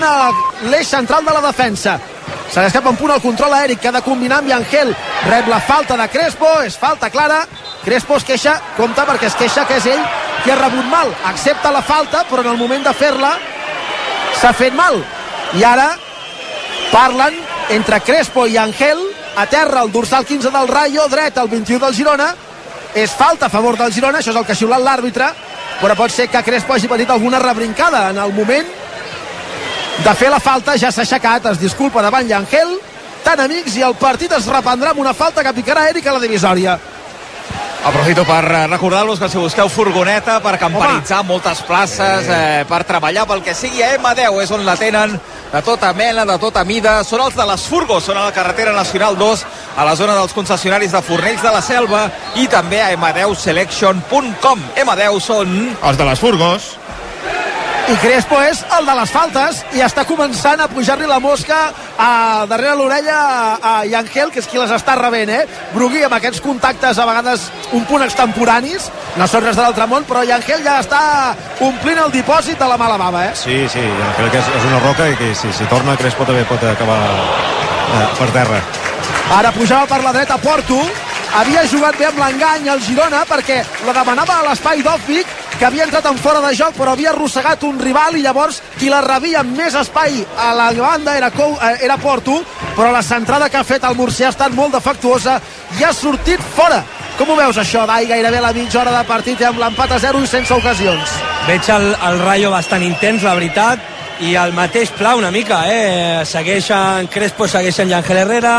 l'eix central de la defensa. Se l'escapa un punt al control aèric que ha de combinar amb Angel. Rep la falta de Crespo, és falta clara. Crespo es queixa, compta perquè es queixa que és ell qui ha rebut mal. Accepta la falta, però en el moment de fer-la s'ha fet mal. I ara parlen entre Crespo i Angel, a terra el dorsal 15 del Rayo, dret al 21 del Girona, és falta a favor del Girona, això és el que ha xiulat l'àrbitre, però pot ser que Crespo hagi patit alguna rebrincada en el moment de fer la falta, ja s'ha aixecat, es disculpa davant Llangel, tan amics, i el partit es reprendrà amb una falta que picarà Eric a la divisòria. Aprofito per eh, recordar-vos que si busqueu furgoneta per campanitzar Home. moltes places, eh, per treballar pel que sigui, a M10 és on la tenen de tota mena, de tota mida. Són els de les Furgos, són a la carretera nacional 2, a la zona dels concessionaris de Fornells de la Selva i també a m10selection.com. M10 són... Els de les Furgos i Crespo és el de les faltes i està començant a pujar-li la mosca a darrere l'orella a Yangel, que és qui les està rebent, eh? Brugui amb aquests contactes a vegades un punt extemporanis, no són res de l'altre món, però Yangel ja està omplint el dipòsit de la mala bava, eh? Sí, sí, crec que és, és una roca i que si, si torna Crespo també pot acabar eh, per terra. Ara pujava per la dreta Porto, havia jugat bé amb l'engany al Girona perquè la demanava a l'espai d'Òfic que havia entrat en fora de joc però havia arrossegat un rival i llavors qui la rebia amb més espai a la banda era, Cou, eh, era Porto però la centrada que ha fet el Murcià ha estat molt defectuosa i ha sortit fora com ho veus això, Dai? Gairebé la mitja hora de partit amb l'empat a 0 i sense ocasions. Veig el, el Rayo bastant intens, la veritat, i el mateix pla una mica, eh? Segueixen Crespo, segueixen Ángel Herrera,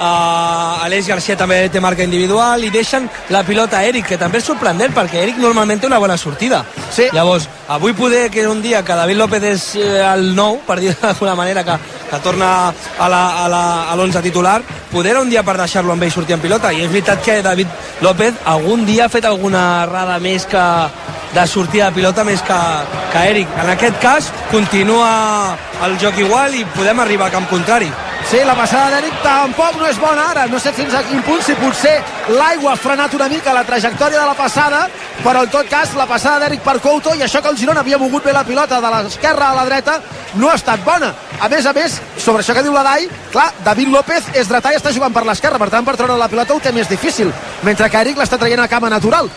uh, Aleix Garcia també té marca individual i deixen la pilota a Eric, que també és sorprendent perquè Eric normalment té una bona sortida. Sí. Llavors, avui poder que un dia que David López és eh, el nou, per dir d'alguna manera, que, que torna a l'11 titular, poder un dia per deixar-lo amb ell sortir en pilota. I és veritat que David López algun dia ha fet alguna errada més que de sortir de pilota més que, que Eric. En aquest cas, continua el joc igual i podem arribar al camp contrari. Sí, la passada d'Eric tampoc no és bona ara. No sé fins a quin punt, si potser l'aigua ha frenat una mica la trajectòria de la passada, però en tot cas la passada d'Eric per Couto i això que el Girona havia mogut bé la pilota de l'esquerra a la dreta no ha estat bona. A més a més, sobre això que diu la Dai, clar, David López és dretà i està jugant per l'esquerra, per tant per treure la pilota ho té més difícil, mentre que Eric l'està traient a cama natural.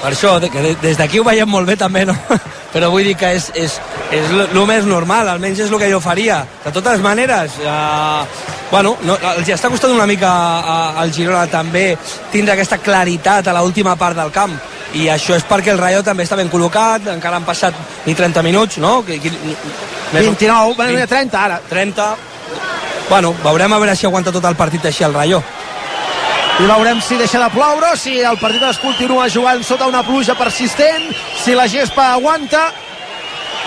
Per això, que des d'aquí ho veiem molt bé també, no? Però vull dir que és, és, és el més normal, almenys és el que jo faria. De totes maneres, eh, bueno, no, els està costant una mica al Girona també tindre aquesta claritat a l'última part del camp i això és perquè el Rayo també està ben col·locat, encara han passat ni 30 minuts, no? 29, bueno, 30 ara. 30. Bueno, veurem a veure si aguanta tot el partit així el Rayo i veurem si deixa de ploure, si el partit es continua jugant sota una pluja persistent, si la gespa aguanta.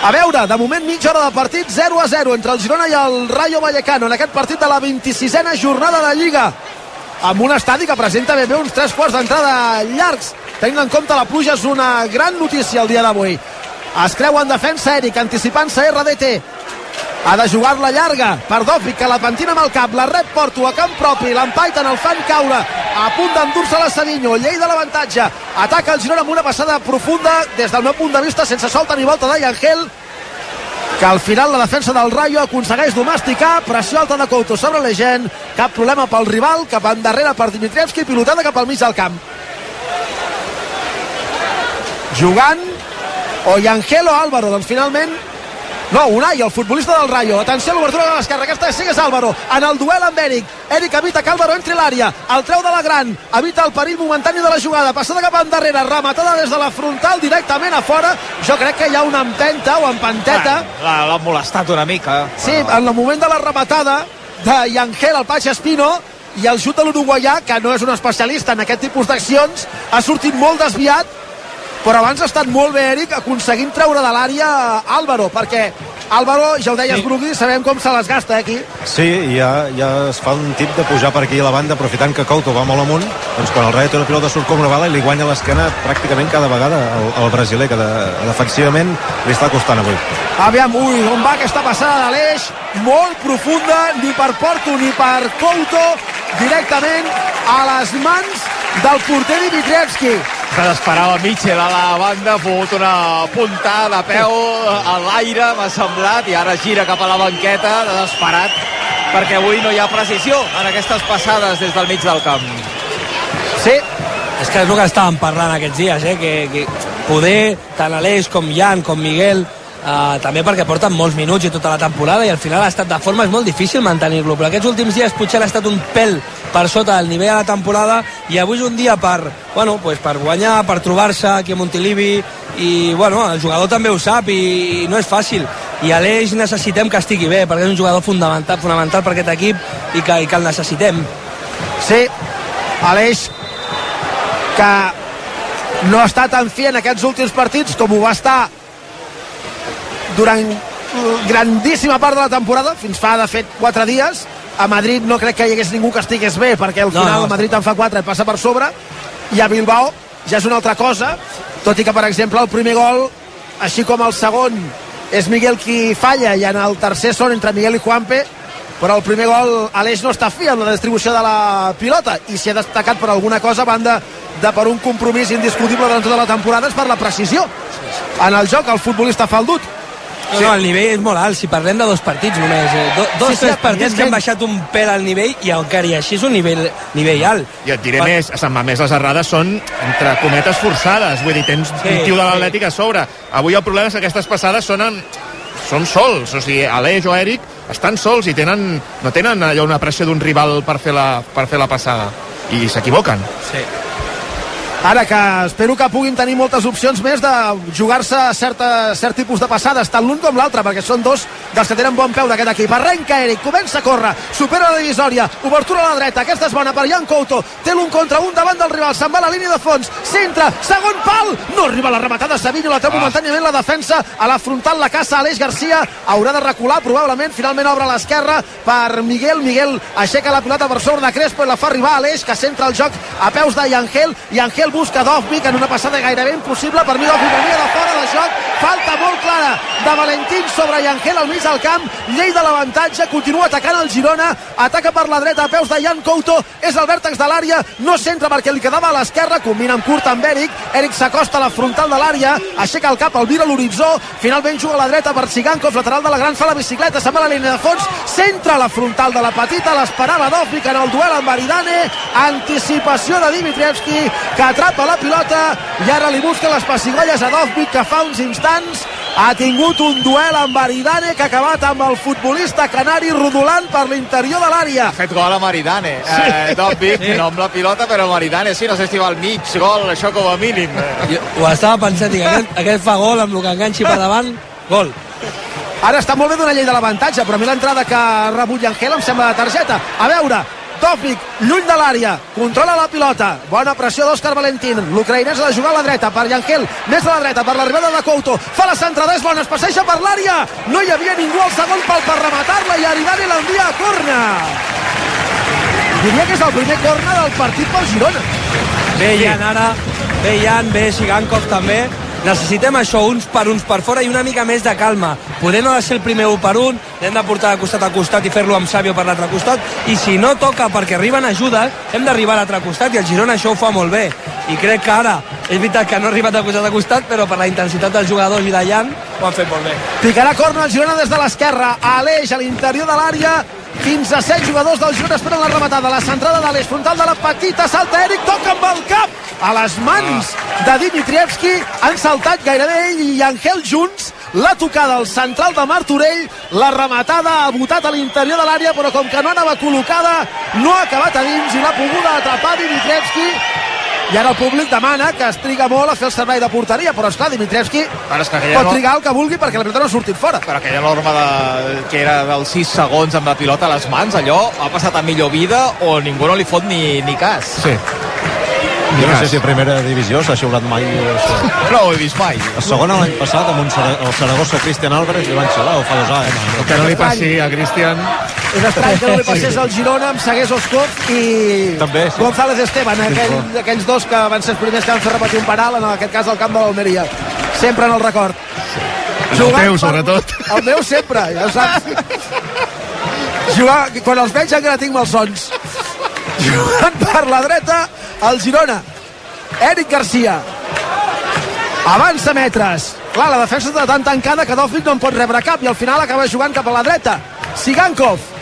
A veure, de moment mitja hora de partit, 0 a 0 entre el Girona i el Rayo Vallecano en aquest partit de la 26a jornada de Lliga amb un estadi que presenta ben bé uns tres quarts d'entrada llargs tenint en compte la pluja és una gran notícia el dia d'avui. Es creu en defensa Eric anticipant-se RDT ha de jugar-la llarga. Per Dofi que la pentina amb el cap, la rep Porto a camp propi, l'empaiten, el fan caure. A punt d'endur-se la Savinho, llei de l'avantatge. Ataca el Girona amb una passada profunda des del meu punt de vista sense solta ni volta d'Ayangel que al final la defensa del Rayo aconsegueix domesticar, pressió alta de Couto sobre la gent, cap problema pel rival, cap endarrere per Dimitrievski, pilotada cap al mig del camp. Jugant o Yangel o Álvaro, doncs finalment no, Unai, el futbolista del Rayo. Atenció a l'obertura de l'esquerra. Aquesta sí que és Álvaro. En el duel amb Eric. Eric evita que Álvaro entri l'àrea. El treu de la gran. Evita el perill momentani de la jugada. Passada cap endarrere. Rematada des de la frontal directament a fora. Jo crec que hi ha una empenta o empanteta. L'ha molestat una mica. Sí, en el moment de la rematada de Yangel, el Pacha Espino, i el xut de l'uruguaià, que no és un especialista en aquest tipus d'accions, ha sortit molt desviat però abans ha estat molt bé Eric aconseguint treure de l'àrea Álvaro perquè Álvaro, ja ho deies sí. Brugui, sabem com se les gasta eh, aquí. Sí, ja, ja es fa un tip de pujar per aquí a la banda aprofitant que Couto va molt amunt doncs quan el Rayo té una pilota surt com una bala i li guanya l'esquena pràcticament cada vegada al, al brasiler que de, defensivament li està costant avui. Aviam, ui, on va aquesta passada de l'eix molt profunda, ni per Porto ni per Couto directament a les mans del porter Dimitrievski Desesperava Mitchell a la banda, ha pogut una puntada de peu a l'aire, m'ha semblat, i ara gira cap a la banqueta, desesperat, perquè avui no hi ha precisió en aquestes passades des del mig del camp. Sí, És que és el que estàvem parlant aquests dies, eh? que, que poder, tant Aleix com Jan, com Miguel, Uh, també perquè porten molts minuts i tota la temporada i al final ha estat de forma és molt difícil mantenir-lo però aquests últims dies potser ha estat un pèl per sota del nivell de la temporada i avui és un dia per, bueno, pues per guanyar per trobar-se aquí a Montilivi i bueno, el jugador també ho sap i, i no és fàcil. I Aleix necessitem que estigui bé perquè és un jugador fundamental, fonamental per aquest equip i que, i que el necessitem. Sí, Aleix que no està tan fi en aquests últims partits com ho va estar durant grandíssima part de la temporada, fins fa, de fet, 4 dies. A Madrid no crec que hi hagués ningú que estigués bé, perquè al final no, no. Madrid en fa 4 i passa per sobre, i a Bilbao ja és una altra cosa, tot i que, per exemple, el primer gol, així com el segon, és Miguel qui falla, i en el tercer són entre Miguel i Juanpe, però el primer gol Aleix no està fi en la distribució de la pilota i si ha destacat per alguna cosa a banda de per un compromís indiscutible durant tota la temporada és per la precisió en el joc, el futbolista faldut no, no, el nivell és molt alt, si parlem de dos partits només, eh? Do, dos, sí, sí, tres partits que han baixat un pèl al nivell i encara i així és un nivell, nivell alt. I et diré per... més, a Sant Mamés les errades són entre cometes forçades, vull dir, tens sí, un tio de l'Atlètic a sobre. Avui el problema és que aquestes passades són, en... són sols, o sigui, Aleix o Eric estan sols i tenen, no tenen allò una pressió d'un rival per fer la, per fer la passada i s'equivoquen. Sí. Ara que espero que puguin tenir moltes opcions més de jugar-se certa, cert tipus de passades, tant l'un com l'altre, perquè són dos dels que tenen bon peu d'aquest equip. Arrenca Eric, comença a córrer, supera la divisòria, obertura a la dreta, aquesta és bona per Jan Couto, té l'un contra un davant del rival, se'n va a la línia de fons, centre, segon pal, no arriba la rematada, Savinho la treu ah. momentàniament la defensa, a la frontal la caça Aleix Garcia, haurà de recular probablement, finalment obre a l'esquerra per Miguel, Miguel aixeca la pilota per sobre de Crespo i la fa arribar a Aleix, que centra el joc a peus de Yangel, Yangel busca Dovvik en una passada gairebé impossible. Per mi Dovvik venia de fora de joc. Falta molt clara de Valentín sobre Yangel al mig del camp. Llei de l'avantatge continua atacant el Girona. Ataca per la dreta a peus de Jan Couto. És el vèrtex de l'àrea. No centra perquè li quedava a l'esquerra. Combina amb curt amb Eric. Eric s'acosta a la frontal de l'àrea. Aixeca el cap, el vira a l'horitzó finalment juga a la dreta per Sigankov lateral de la gran fa la bicicleta, se'n va a la línia de fons. Centra la frontal de la petita. L'esperava Dovvik en el duel amb Maridane anticipació de Dimitrievski que atrapa la pilota i ara li busca les pessigolles a Dovvik que fa uns instants ha tingut un duel amb Maridane que ha acabat amb el futbolista canari rodolant per l'interior de l'àrea. Ha fet gol a Maridane. Sí. Eh, Dovvik, sí. no amb la pilota, però Maridane sí, no sé si va al mig, gol, això com a mínim. Jo ho estava pensant, dic, aquest, aquest fa gol amb el que enganxi per davant, gol. Ara està molt bé d'una llei de l'avantatge, però a mi l'entrada que ha rebut Llangel em sembla de targeta. A veure, Tòfic, lluny de l'àrea, controla la pilota, bona pressió d'Òscar Valentín, l'ucraïnès ha de jugar a la dreta per Llangel, més a la dreta per l'arribada de Couto, fa la centrada, és bona, es passeja per l'àrea, no hi havia ningú al segon pal per rematar-la i Aridani l'envia a corna. Diria que és el primer corna del partit pel Girona. Bé, Jan, ara, bé, Jan, bé, Sigankov també, necessitem això, uns per uns per fora i una mica més de calma. Poder no ha de ser el primer 1 per 1, hem de portar de costat a costat i fer-lo amb Sàvio per l'altre costat, i si no toca perquè arriben ajudes, hem d'arribar a l'altre costat, i el Girona això ho fa molt bé. I crec que ara, és veritat que no ha arribat de costat a costat, però per la intensitat dels jugadors i de Jan, ho han fet molt bé. Picarà corna el Girona des de l'esquerra, Aleix a l'interior de l'àrea, fins a 7 jugadors del Girona esperen la rematada, la centrada de l'Eix, frontal de la petita, salta. Eric, toca amb el cap a les mans de Dimitrievski, han saltat gairebé ell i Angel junts, la tocada al central de Martorell, la rematada ha botat a l'interior de l'àrea, però com que no anava col·locada, no ha acabat a dins i l'ha poguda atrapar Dimitrievski i ara el públic demana que es triga molt a fer el servei de porteria, però esclar, Dimitrievski però és que pot trigar el que vulgui perquè la pilota no ha sortit fora. Però aquella norma de, que era dels 6 segons amb la pilota a les mans, allò ha passat a millor vida o ningú no li fot ni, ni cas. Sí. Jo no sé si a primera divisió s'ha xiulat mai això. No ho he vist mai. A segona l'any passat amb un el Saragossa Cristian Álvarez li van xiular o fa dos anys. No, que no li passi a Cristian és estrany que no li passés al Girona amb Segués Oscov i També, sí. González Esteban, aquell, aquells dos que van ser els primers que van fer repetir un penal, en aquest cas al camp de l'Almeria. Sempre en el record. El Jugant teu, sobretot. El meu sempre, ja ho saps. Jugar, quan els veig encara tinc malsons. Jugant per la dreta, el Girona. Eric Garcia. Avança metres. Clar, la defensa està tan tancada que Dovvik no en pot rebre cap i al final acaba jugant cap a la dreta. Sigankov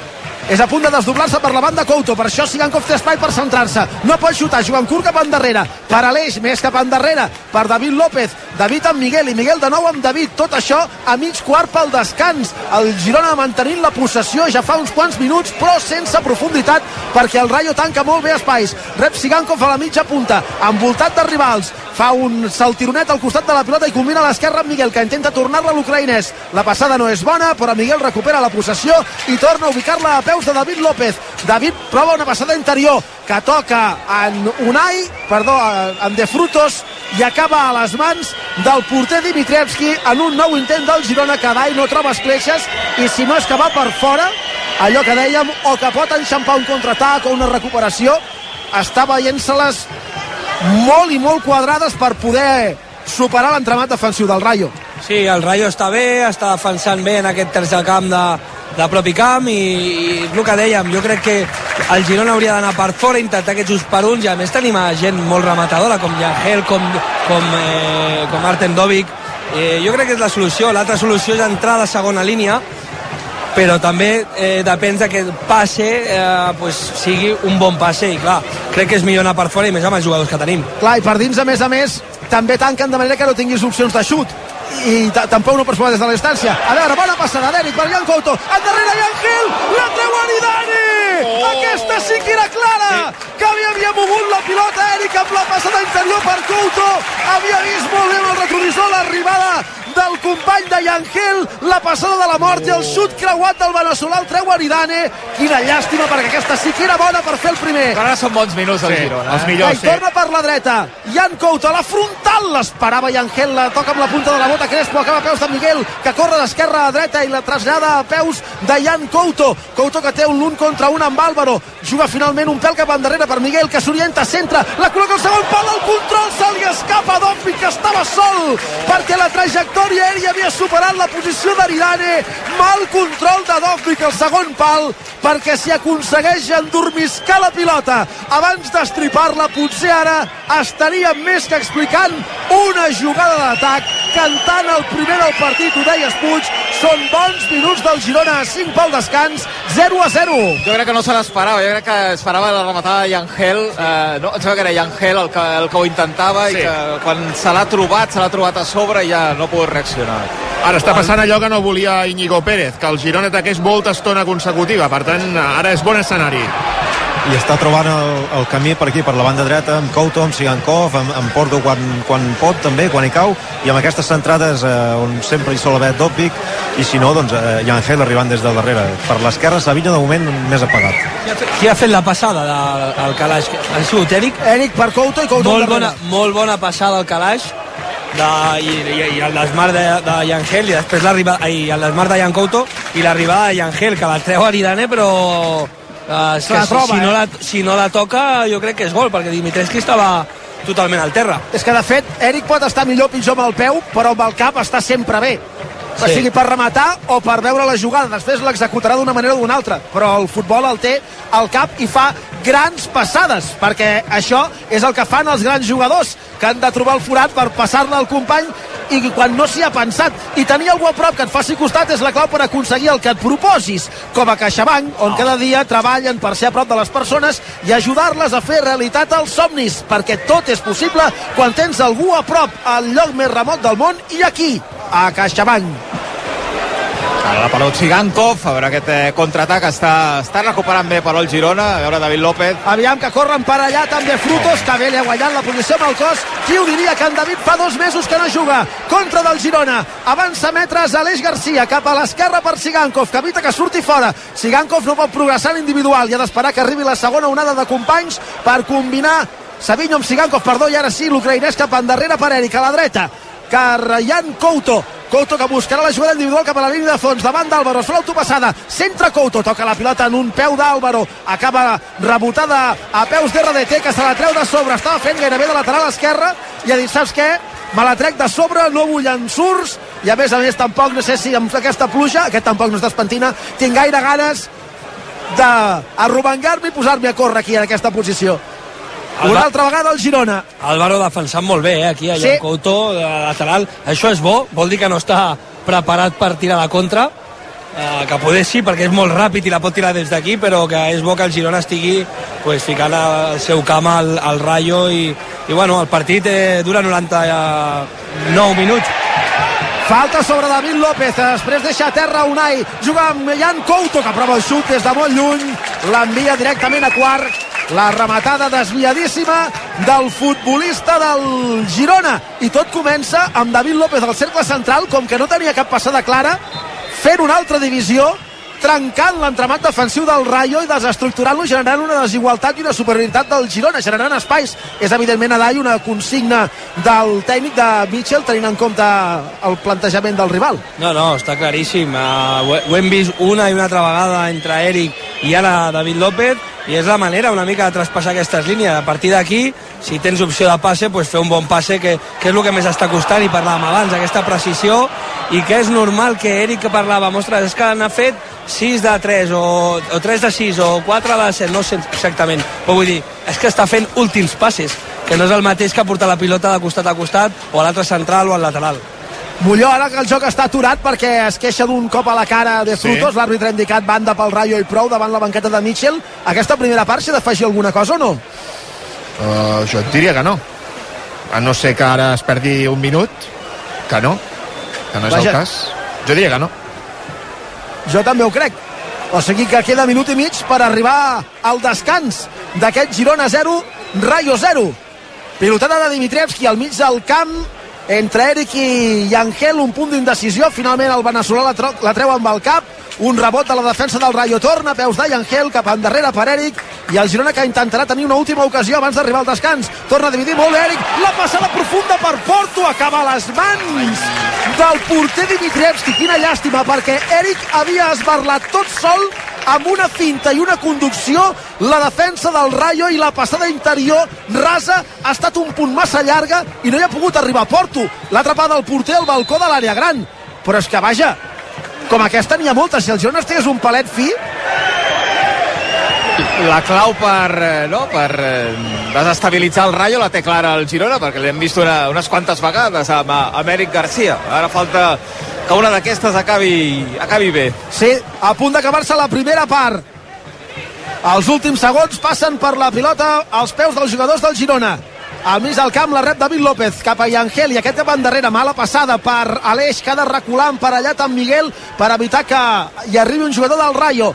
és a punt de desdoblar-se per la banda Couto. Per això Sigankov té espai per centrar-se. No pot xutar, jugant curt cap endarrere. Per Aleix, més cap endarrere. Per David López, David amb Miguel. I Miguel de nou amb David, tot això a mig quart pel descans, el Girona mantenint la possessió ja fa uns quants minuts però sense profunditat perquè el Rayo tanca molt bé espais, rep Sigankov a la mitja punta, envoltat de rivals. Fa un saltironet al costat de la pilota i combina a l'esquerra amb Miguel que intenta tornar-la a l'ucraïnès. La passada no és bona però Miguel recupera la possessió i torna a ubicar-la a peus de David López David prova una passada interior que toca en Unai perdó, en De Frutos i acaba a les mans del porter Dimitrievski en un nou intent del Girona que Dai no troba escletxes i si no és que va per fora allò que dèiem o que pot enxampar un contraatac o una recuperació està veient-se-les molt i molt quadrades per poder superar l'entremat defensiu del Rayo. Sí, el Rayo està bé, està defensant bé en aquest tercer camp de, de propi camp i, i el que dèiem, jo crec que el Girona hauria d'anar per fora, intentar aquests just per uns i a més tenim a gent molt rematadora com Yangel, com, com, eh, com Arten Dovic eh, jo crec que és la solució, l'altra solució és entrar a la segona línia però també eh, depèn que el passe eh, pues, sigui un bon passe i clar, crec que és millor anar per fora i més amb els jugadors que tenim. Clar, i per dins, a més a més, també tanquen de manera que no tinguis opcions de xut i tampoc no pots jugar des de l'estància a veure, bona passada d'Eric per Jan Couto endarrere Jan la treu Aridani oh. aquesta sí que era clara sí. que havia, havia mogut la pilota Eric amb la passada interior per Couto havia vist molt bé amb el retrovisor l'arribada del company de Yangel, la passada de la mort i el xut creuat del veneçolà el treu Aridane, quina llàstima perquè aquesta sí que era bona per fer el primer. Però ara són bons minuts del sí, Girona eh? els millors, sí. torna per la dreta. Jan Couto, la frontal l'esperava Yangel, la toca amb la punta de la bota Crespo, acaba a peus de Miguel que corre d'esquerra a dreta i la trasllada a peus de Jan Couto. Couto que té un l'un contra un amb Álvaro. Juga finalment un pèl cap endarrere per Miguel que s'orienta, centra, la col·loca al segon pal el control se li escapa Dompi que estava sol perquè la trajectòria trajectòria aèria havia superat la posició d'Aridane mal control de Dovvik al segon pal perquè si aconsegueix endormiscar la pilota. Abans d'estripar-la potser ara estaríem més que explicant una jugada d'atac cantant el primer del partit ho deies Puig són bons minuts del Girona. 5 pel descans 0 a 0 jo crec que no se l'esperava. Jo crec que esperava la rematada de Yangel. Eh, no, em sembla que era Yangel el que, el que ho intentava sí. i que quan se l'ha trobat se l'ha trobat a sobre i ja no ha pogut reaccionar ara està passant allò que no volia Íñigo Pérez que el Girona ataqués molta estona consecutiva per tant ara és bon escenari i està trobant el, el camí per aquí, per la banda dreta, amb Couto, amb Sigankov, amb, amb Porto quan, quan pot també, quan hi cau, i amb aquestes centrades eh, on sempre hi sol haver Dopic, i si no, doncs eh, hi ha Angel arribant des de darrere. Per l'esquerra, Savinho de moment més apagat. Qui ha fet, qui ha fet la passada de, al calaix? Ha sigut Eric? Eric per Couto i Couto molt bona, molt bona passada al calaix de, i, i, i el desmar de, de Yangel i després l'arribada i el desmar de Couto i l'arribada de Yangel que la treu Aridane però Uh, que la troba, si, si, no la, si no la toca jo crec que és gol perquè Dimitrescu estava totalment al terra. És que de fet Eric pot estar millor o pitjor amb el peu però amb el cap està sempre bé sí. sigui per rematar o per veure la jugada després l'executarà d'una manera o d'una altra però el futbol el té al cap i fa grans passades perquè això és el que fan els grans jugadors que han de trobar el forat per passar-la al company i quan no s'hi ha pensat. I tenir algú a prop que et faci costat és la clau per aconseguir el que et proposis com a CaixaBank on cada dia treballen per ser a prop de les persones i ajudar-les a fer realitat els somnis perquè tot és possible quan tens algú a prop al lloc més remot del món i aquí a CaixaBank la Palot Sigankov, a veure aquest eh, contraatac està, està recuperant bé per el Girona, a veure David López. Aviam que corren per allà també Frutos, que bé li ha guanyat la posició amb el cos. Qui ho diria que en David fa dos mesos que no juga contra del Girona. Avança metres Aleix Garcia cap a l'esquerra per Sigankov, que evita que surti fora. Sigankov no pot progressar en individual i ha d'esperar que arribi la segona onada de companys per combinar Savinho amb Sigankov, perdó, i ara sí l'ucraïnès cap endarrere per Eric, a la dreta. Carryan Couto Couto que buscarà la jugada individual cap a la línia de fons davant d'Àlvaro, es fa l'autopassada centra Couto, toca la pilota en un peu d'Àlvaro acaba rebotada a peus d'RDT que se la treu de sobre, estava fent gairebé de lateral esquerra i ha dit, saps què? me la trec de sobre, no vull ensurts i a més a més tampoc, no sé si amb aquesta pluja aquest tampoc no es despentina, tinc gaire ganes d'arromangar-me i posar-me a córrer aquí en aquesta posició Una altra vegada el Girona. Álvaro defensant molt bé, eh, aquí, allà Sí. sí. Couto, de lateral. Això és bo, vol dir que no està preparat per tirar la contra, eh, que poder sí, perquè és molt ràpid i la pot tirar des d'aquí, però que és bo que el Girona estigui pues, ficant el seu camp al, al Rayo i, i bueno, el partit eh, dura 99 minuts. Falta sobre David López, després deixa a terra Unai, juga amb Jan Couto, que prova el xut des de molt lluny, l'envia directament a quart, la rematada desviadíssima del futbolista del Girona, i tot comença amb David López al cercle central, com que no tenia cap passada clara, fent una altra divisió, trencant l'entramat defensiu del Rayo i desestructurant-lo, generant una desigualtat i una superioritat del Girona, generant espais. És evidentment a Dai una consigna del tècnic de Mitchell, tenint en compte el plantejament del rival. No, no, està claríssim. Uh, ho, ho hem vist una i una altra vegada entre Eric i ara David López i és la manera una mica de traspassar aquestes línies. A partir d'aquí, si tens opció de passe, pues fer un bon passe, que, que és el que més està costant, i parlàvem abans, aquesta precisió, i que és normal que Eric que parlava, ostres, és que n'ha fet 6 de 3, o, o 3 de 6, o 4 de 7, no sé exactament, però vull dir, és que està fent últims passes, que no és el mateix que portar la pilota de costat a costat, o a l'altre central o al lateral. Molló, ara que el joc està aturat perquè es queixa d'un cop a la cara de Frutos, sí. l'àrbitre ha indicat banda pel Rayo i prou davant la banqueta de Mitchell. Aquesta primera part s'ha d'afegir alguna cosa o no? Uh, jo et diria que no. A no ser que ara es perdi un minut, que no, que no és Vaja. el cas. Jo diria que no. Jo també ho crec. O sigui que queda minut i mig per arribar al descans d'aquest Girona 0, Rayo 0. Pilotada de Dimitrievski al mig del camp, entre Eric i Angel, un punt d'indecisió. Finalment el veneçolà la, la treu amb el cap. Un rebot de la defensa del Rayo torna, a peus d'Angel, cap endarrere per Eric, i el Girona que intentarà tenir una última ocasió abans d'arribar al descans. Torna a dividir molt Eric, la passada profunda per Porto, acaba a les mans del porter Dimitrievski. Quina llàstima, perquè Eric havia esbarlat tot sol amb una finta i una conducció la defensa del Rayo i la passada interior rasa ha estat un punt massa llarga i no hi ha pogut arribar a Porto. L'ha atrapada el porter al balcó de l'àrea gran. Però és que vaja com aquesta n'hi ha moltes, si el Girona estigués un palet fi La clau per, eh, no, per eh, desestabilitzar el Rayo la té clara el Girona, perquè l'hem vist una, unes quantes vegades amb, amb Eric Garcia. Ara falta que una d'aquestes acabi, acabi bé. sí, a punt d'acabar-se la primera part els últims segons passen per la pilota als peus dels jugadors del Girona al mig del camp la rep David López cap a Iangel i aquest cap endarrere, mala passada per Aleix que ha de recular emparellat amb Miguel per evitar que hi arribi un jugador del Rayo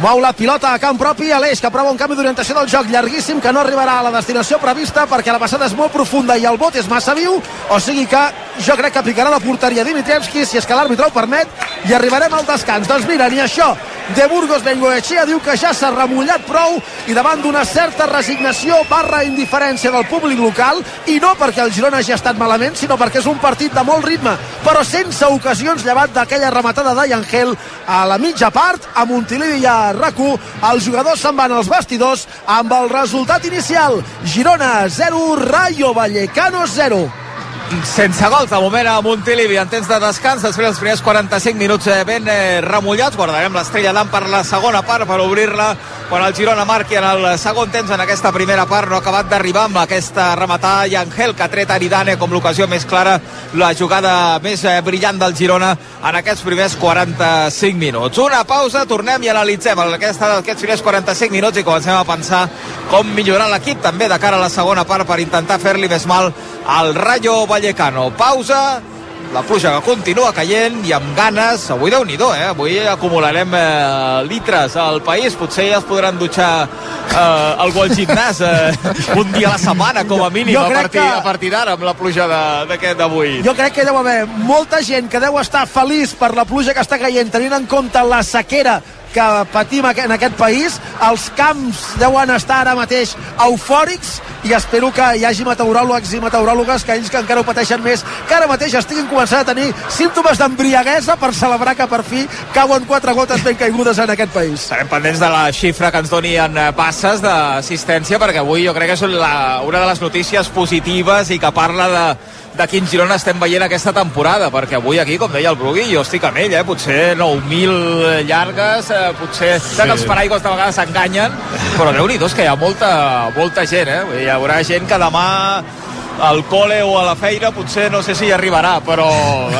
Mou la pilota a camp propi, Aleix, que prova un canvi d'orientació del joc llarguíssim, que no arribarà a la destinació prevista perquè la passada és molt profunda i el bot és massa viu, o sigui que jo crec que picarà la porteria Dimitrievski, si és que l'àrbitre ho permet, i arribarem al descans. Doncs mira, ni això. De Burgos Bengoechea diu que ja s'ha remullat prou i davant d'una certa resignació barra indiferència del públic local, i no perquè el Girona hagi estat malament, sinó perquè és un partit de molt ritme, però sense ocasions llevat d'aquella rematada d'Ayangel a la mitja part, a Montilivi i a RAC1, els jugadors se'n van als vestidors amb el resultat inicial. Girona 0, Rayo Vallecano 0. Sense gols, de moment a Montilivi en temps de descans, després dels primers 45 minuts eh, ben eh, remullats, guardarem l'estrella d'am per la segona part, per obrir-la quan el Girona marqui en el segon temps en aquesta primera part, no ha acabat d'arribar amb aquesta rematada i Angel que ha tret Aridane com l'ocasió més clara, la jugada més eh, brillant del Girona en aquests primers 45 minuts. Una pausa, tornem i analitzem aquesta, aquests primers 45 minuts i comencem a pensar com millorar l'equip també de cara a la segona part per intentar fer-li més mal al Rayo Vallecano. Pausa, la pluja que continua caient i amb ganes, avui déu nhi eh? avui acumularem eh, litres al país, potser ja es podran dutxar eh, algú al gimnàs eh, un dia a la setmana com a mínim Jo a crec partir, que- a partir d'ara amb la pluja d'aquest d'avui. Jo crec que deu haver molta gent que deu estar feliç per la pluja que està caient, tenint en compte la sequera que patim en aquest país. Els camps deuen estar ara mateix eufòrics i espero que hi hagi meteoròlegs i meteoròlogues que ells que encara ho pateixen més, que ara mateix estiguin començant a tenir símptomes d'embriaguesa per celebrar que per fi cauen quatre gotes ben caigudes en aquest país. Estarem pendents de la xifra que ens doni en passes d'assistència, perquè avui jo crec que és la, una de les notícies positives i que parla de, de quin Girona estem veient aquesta temporada, perquè avui aquí, com deia el Brugui, jo estic amb ell, eh? potser 9.000 llargues, eh? potser sí. que els paraigües de vegades s'enganyen, però déu nhi que hi ha molta, molta gent, eh? Hi haurà gent que demà al col·le o a la feina potser no sé si hi arribarà, però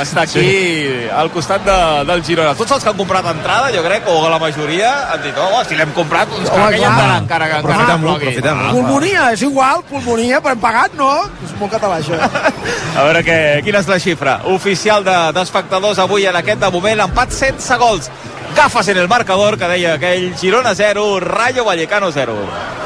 està aquí sí. al costat de, del Girona. Tots els que han comprat entrada, jo crec, o la majoria, han dit, oh, si l'hem comprat, doncs Home, que hi entrarà encara que encara que aprofitem Pulmonia, és igual, pulmonia, però hem pagat, no? És molt català, això. a veure que, quina és la xifra oficial d'espectadors de, avui en aquest de moment, empat sense gols. Gafes en el marcador que deia aquell Girona 0, Rayo Vallecano 0.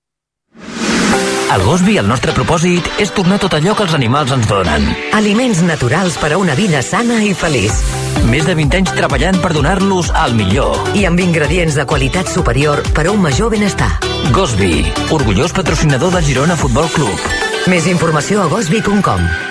Al Gosby el nostre propòsit és tornar tot allò que els animals ens donen. Aliments naturals per a una vida sana i feliç. Més de 20 anys treballant per donar-los al millor. I amb ingredients de qualitat superior per a un major benestar. Gosby, orgullós patrocinador del Girona Futbol Club. Més informació a gosby.com.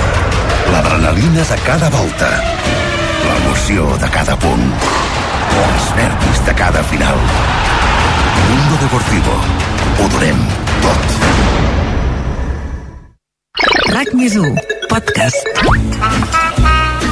L'adrenalina de cada volta l'emoció de cada punt, els nervis de cada final. Mundo Deportivo. Ho donem tot. RAC més 1, podcast.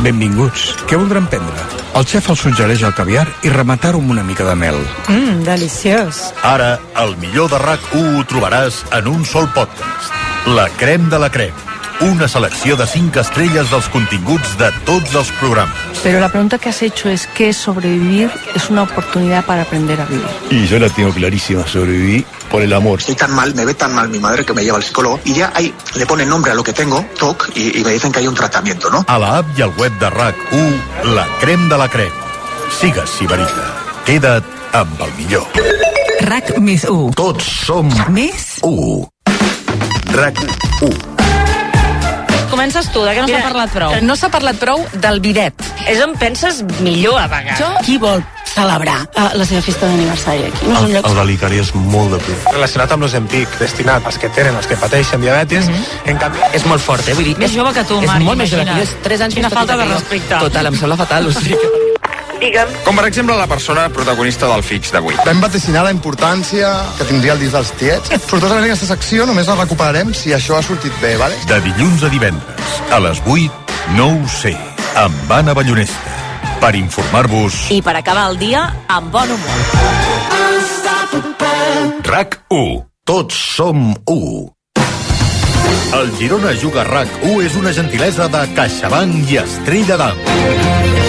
Benvinguts. Què voldran prendre? El xef els suggereix el caviar i rematar-ho amb una mica de mel. Mmm, deliciós. Ara, el millor de RAC1 ho trobaràs en un sol podcast. La crem de la crem una selecció de 5 estrelles dels continguts de tots els programes. Pero la pregunta que has hecho es que sobrevivir es una oportunidad para aprender a vivir. Y yo la tengo clarísima, sobrevivir por el amor. Estoy tan mal, me ve tan mal mi madre que me lleva al psicólogo y ya ahí le ponen nombre a lo que tengo, TOC, y, y me dicen que hay un tratamiento, ¿no? A la app i al web de RAC1, la crem de la crem. Sigues Sibarita. Queda't amb el millor. RAC més 1. Tots som Més 1. RAC1. Comences tu, de què no s'ha parlat prou? No s'ha parlat prou del bidet. És on penses millor a vegades. Jo? Qui vol celebrar uh, la seva festa d'aniversari aquí? No el, el delicari és molt de pur. Relacionat amb l'Ozempic, destinat als que tenen, als que pateixen diabetes, mm -hmm. en canvi... És molt fort, eh? Vull dir, més jove que tu, Marc, És molt més jove que jo, és 3 anys Quina falta de respecte. Total, em sembla fatal. O sigui que... Digue'm. Com per exemple la persona protagonista del Fix d'avui. Vam vaticinar la importància que tindria el disc dels tiets. Sortós en aquesta secció només la recuperarem si això ha sortit bé, vale? De dilluns a divendres, a les 8, no ho sé, amb Anna Ballonesta. Per informar-vos... I per acabar el dia amb bon humor. RAC 1. Tots som 1. El Girona Juga RAC 1 és una gentilesa de CaixaBank i Estrella d'Am.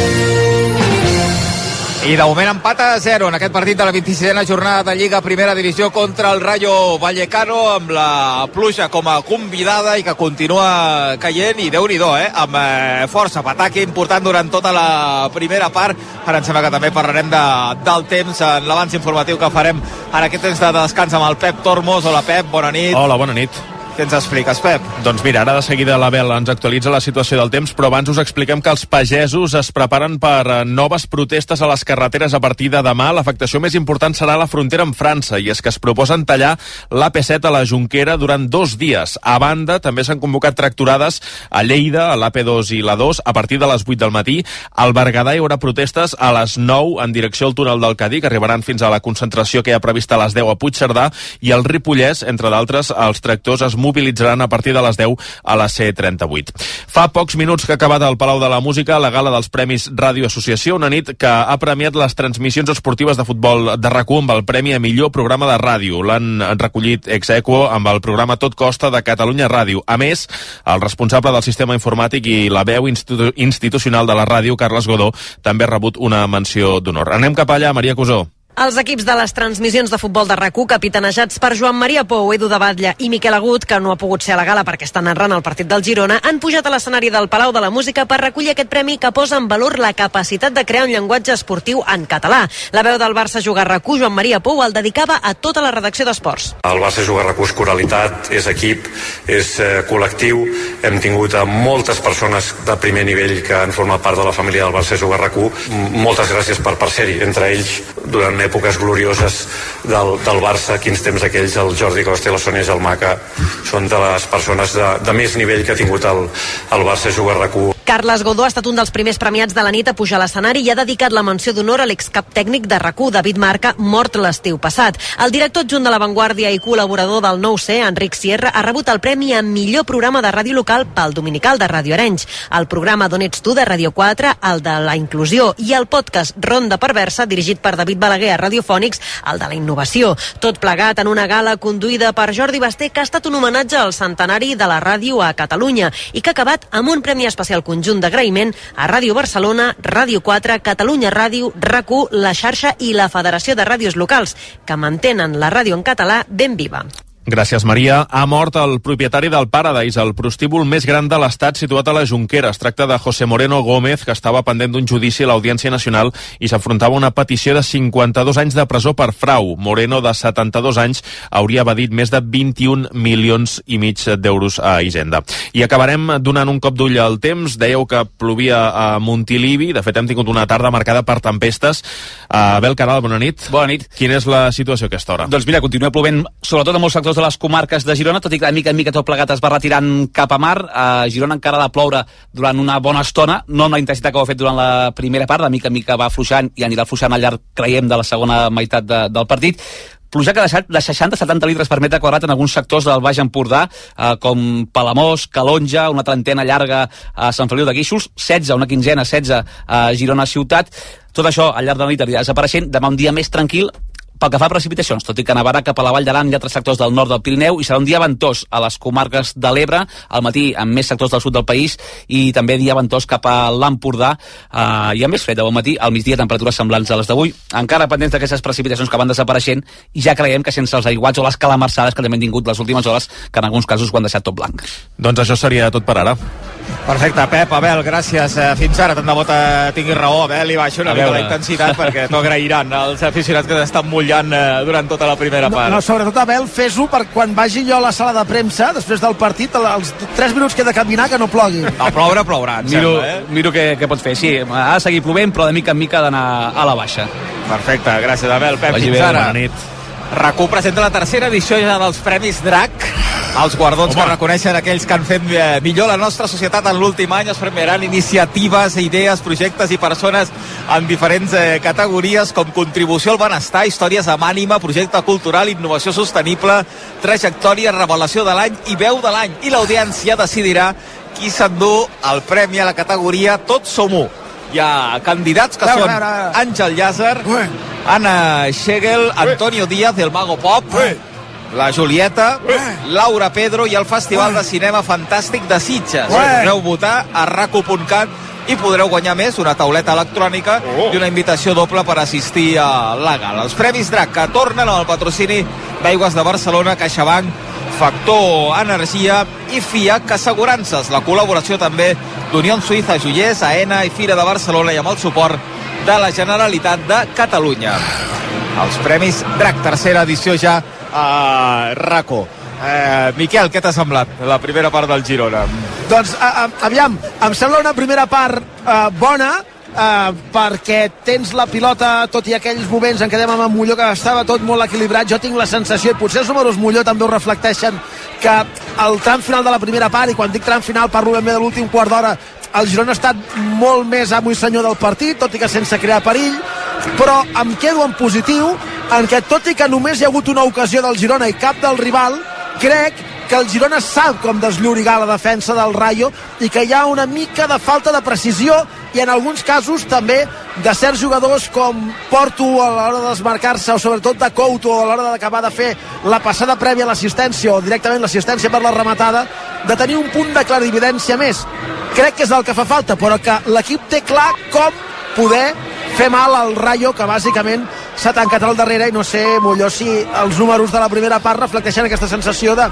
I de moment empat a 0 en aquest partit de la 26a jornada de Lliga Primera Divisió contra el Rayo Vallecano amb la pluja com a convidada i que continua caient i déu nhi eh? amb eh, força, pataque important durant tota la primera part. Ara em sembla que també parlarem de, del temps en l'abans informatiu que farem en aquest temps de descans amb el Pep Tormos. Hola Pep, bona nit. Hola, bona nit. Què ens expliques, Pep? Doncs mira, ara de seguida l'Abel ens actualitza la situació del temps, però abans us expliquem que els pagesos es preparen per eh, noves protestes a les carreteres a partir de demà. L'afectació més important serà la frontera amb França, i és que es proposen tallar l'AP7 a la Junquera durant dos dies. A banda, també s'han convocat tracturades a Lleida, a l'AP2 i la 2, a partir de les 8 del matí. Al Berguedà hi haurà protestes a les 9 en direcció al túnel del Cadí, que arribaran fins a la concentració que hi ha prevista a les 10 a Puigcerdà, i al Ripollès, entre d'altres, els tractors es mobilitzaran a partir de les 10 a la C38. Fa pocs minuts que ha acabat al Palau de la Música la gala dels Premis Ràdio Associació, una nit que ha premiat les transmissions esportives de futbol de rac amb el Premi a millor programa de ràdio. L'han recollit ex amb el programa Tot Costa de Catalunya Ràdio. A més, el responsable del sistema informàtic i la veu institu institucional de la ràdio, Carles Godó, també ha rebut una menció d'honor. Anem cap allà, Maria Cusó. Els equips de les transmissions de futbol de rac capitanejats per Joan Maria Pou, Edu de Batlle i Miquel Agut, que no ha pogut ser a la gala perquè està narrant el partit del Girona, han pujat a l'escenari del Palau de la Música per recollir aquest premi que posa en valor la capacitat de crear un llenguatge esportiu en català. La veu del Barça Jugar rac Joan Maria Pou, el dedicava a tota la redacció d'esports. El Barça Jugar rac és coralitat, és equip, és eh, col·lectiu. Hem tingut a moltes persones de primer nivell que han format part de la família del Barça Jugar rac Moltes gràcies per, per ser-hi. Entre ells, durant èpoques glorioses del, del Barça, quins temps aquells, el Jordi Costa i la Sònia Gelmaca són de les persones de, de més nivell que ha tingut el, el Barça jugar rac Carles Godó ha estat un dels primers premiats de la nit a pujar a l'escenari i ha dedicat la menció d'honor a l'excap tècnic de rac David Marca, mort l'estiu passat. El director adjunt de La Vanguardia i col·laborador del nou c Enric Sierra, ha rebut el premi a millor programa de ràdio local pel Dominical de Ràdio Arenys, el programa D'on ets tu de Ràdio 4, el de la inclusió i el podcast Ronda Perversa, dirigit per David Balaguer a Radiofònics, el de la innovació. Tot plegat en una gala conduïda per Jordi Basté, que ha estat un homenatge al centenari de la ràdio a Catalunya i que ha acabat amb un premi especial conjunt d'agraïment a Ràdio Barcelona, Ràdio 4, Catalunya Ràdio, rac La Xarxa i la Federació de Ràdios Locals, que mantenen la ràdio en català ben viva. Gràcies, Maria. Ha mort el propietari del Paradise, el prostíbul més gran de l'Estat situat a la Junquera. Es tracta de José Moreno Gómez, que estava pendent d'un judici a l'Audiència Nacional i s'afrontava una petició de 52 anys de presó per frau. Moreno, de 72 anys, hauria evadit més de 21 milions i mig d'euros a Hisenda. I acabarem donant un cop d'ull al temps. Dèieu que plovia a Montilivi. De fet, hem tingut una tarda marcada per tempestes. Uh, Abel Caral, bona nit. Bona nit. Quina és la situació a aquesta hora? Doncs mira, continua plovent, sobretot a molts sectors de les comarques de Girona, tot i que de mica en mica tot plegat es va retirant cap a mar. A Girona encara ha de ploure durant una bona estona, no amb la intensitat que ho ha fet durant la primera part, de mica en mica va afluixant i anirà afluixant al llarg, creiem, de la segona meitat de, del partit pluja que ha deixat de 60-70 litres per metre quadrat en alguns sectors del Baix Empordà, eh, com Palamós, Calonja, una trentena llarga a Sant Feliu de Guíxols, 16, una quinzena, 16 a Girona Ciutat. Tot això al llarg de la nit anirà desapareixent. Demà un dia més tranquil, pel que fa a precipitacions, tot i que nevarà cap a la Vall d'Aran i altres sectors del nord del Pirineu i serà un dia ventós a les comarques de l'Ebre, al matí amb més sectors del sud del país i també dia ventós cap a l'Empordà eh, i a més fred al matí, al migdia temperatures semblants a les d'avui, encara pendents d'aquestes precipitacions que van desapareixent i ja creiem que sense els aiguats o les calamarsades que també han tingut les últimes hores, que en alguns casos ho han deixat tot blanc. Doncs això seria tot per ara. Perfecte, Pep, Abel, gràcies. Eh, fins ara, tant de bo tinguis raó, Abel, i baixa una mica la intensitat perquè t'ho agrairan els aficionats que estan mullant eh, durant tota la primera part. No, no sobretot, Abel, fes-ho per quan vagi jo a la sala de premsa, després del partit, els 3 minuts que he de caminar, que no plogui. No, ploure, plourà, miro, sembla, eh? Miro què, què pots fer, sí, ha de seguir plovent, però de mica en mica ha d'anar a la baixa. Perfecte, gràcies, Abel. Pep, Vagi fins bé, ara. bona nit. RAC1 presenta la tercera edició ja dels Premis DRAC, els guardons Home. que reconeixen aquells que han fet eh, millor la nostra societat en l'últim any. Es premiaran iniciatives, idees, projectes i persones en diferents eh, categories com contribució al benestar, històries amb ànima, projecte cultural, innovació sostenible, trajectòria, revelació de l'any i veu de l'any. I l'audiència decidirà qui s'endú el premi a la categoria Tots som u hi ha candidats que són Àngel Llàzer, Anna Schegel, Antonio Díaz, el Mago Pop, la Julieta, Laura Pedro i el Festival de Cinema Fantàstic de Sitges. Podreu votar a raco.cat i podreu guanyar més, una tauleta electrònica i una invitació doble per assistir a la gala. Els Premis DRAC que tornen el patrocini d'Aigües de Barcelona, CaixaBank, Factor Energia i FIAC Assegurances. La col·laboració també d'Unió Suïssa Joiers, AENA i Fira de Barcelona i amb el suport de la Generalitat de Catalunya. Els Premis DRAC, tercera edició ja a RACO. Eh, Miquel, què t'ha semblat la primera part del Girona? Doncs, a, a, aviam, em sembla una primera part eh, bona, Uh, perquè tens la pilota tot i aquells moments en què dèiem amb Molló que estava tot molt equilibrat, jo tinc la sensació i potser els números Molló també ho reflecteixen que el tram final de la primera part i quan dic tram final parlo ben bé de l'últim quart d'hora el Girona ha estat molt més amo i senyor del partit, tot i que sense crear perill, però em quedo en positiu en què tot i que només hi ha hagut una ocasió del Girona i cap del rival, crec que el Girona sap com desllorigar la defensa del Rayo i que hi ha una mica de falta de precisió i en alguns casos també de certs jugadors com Porto a l'hora de desmarcar-se o sobretot de Couto a l'hora d'acabar de fer la passada prèvia a l'assistència o directament l'assistència per la rematada de tenir un punt de clarividència més. Crec que és el que fa falta però que l'equip té clar com poder fer mal al Rayo que bàsicament s'ha tancat al darrere i no sé, Molló, si els números de la primera part reflecteixen aquesta sensació de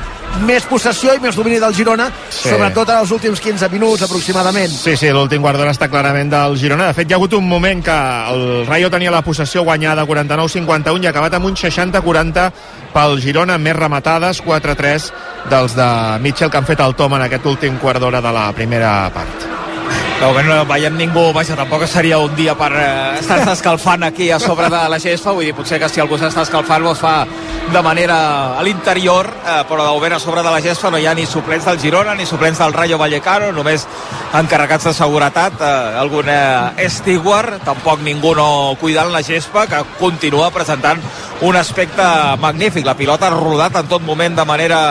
més possessió i més domini del Girona, Sí. sobretot en els últims 15 minuts aproximadament. Sí, sí, l'últim quart d'hora està clarament del Girona. De fet, hi ha hagut un moment que el Rayo tenia la possessió guanyada 49-51 i ha acabat amb un 60-40 pel Girona, més rematades, 4-3 dels de Mitchell que han fet el tom en aquest últim quart d'hora de la primera part. De moment no veiem ningú, vaja, tampoc seria un dia per eh, estar-se escalfant aquí a sobre de la gespa, vull dir, potser que si algú s'està escalfant ho es fa de manera a l'interior, eh, però de moment a sobre de la gespa no hi ha ni suplents del Girona ni suplents del Rayo Vallecano, només encarregats de seguretat, eh, algun eh, steward, tampoc ningú no cuidant la gespa, que continua presentant un aspecte magnífic. La pilota ha rodat en tot moment de manera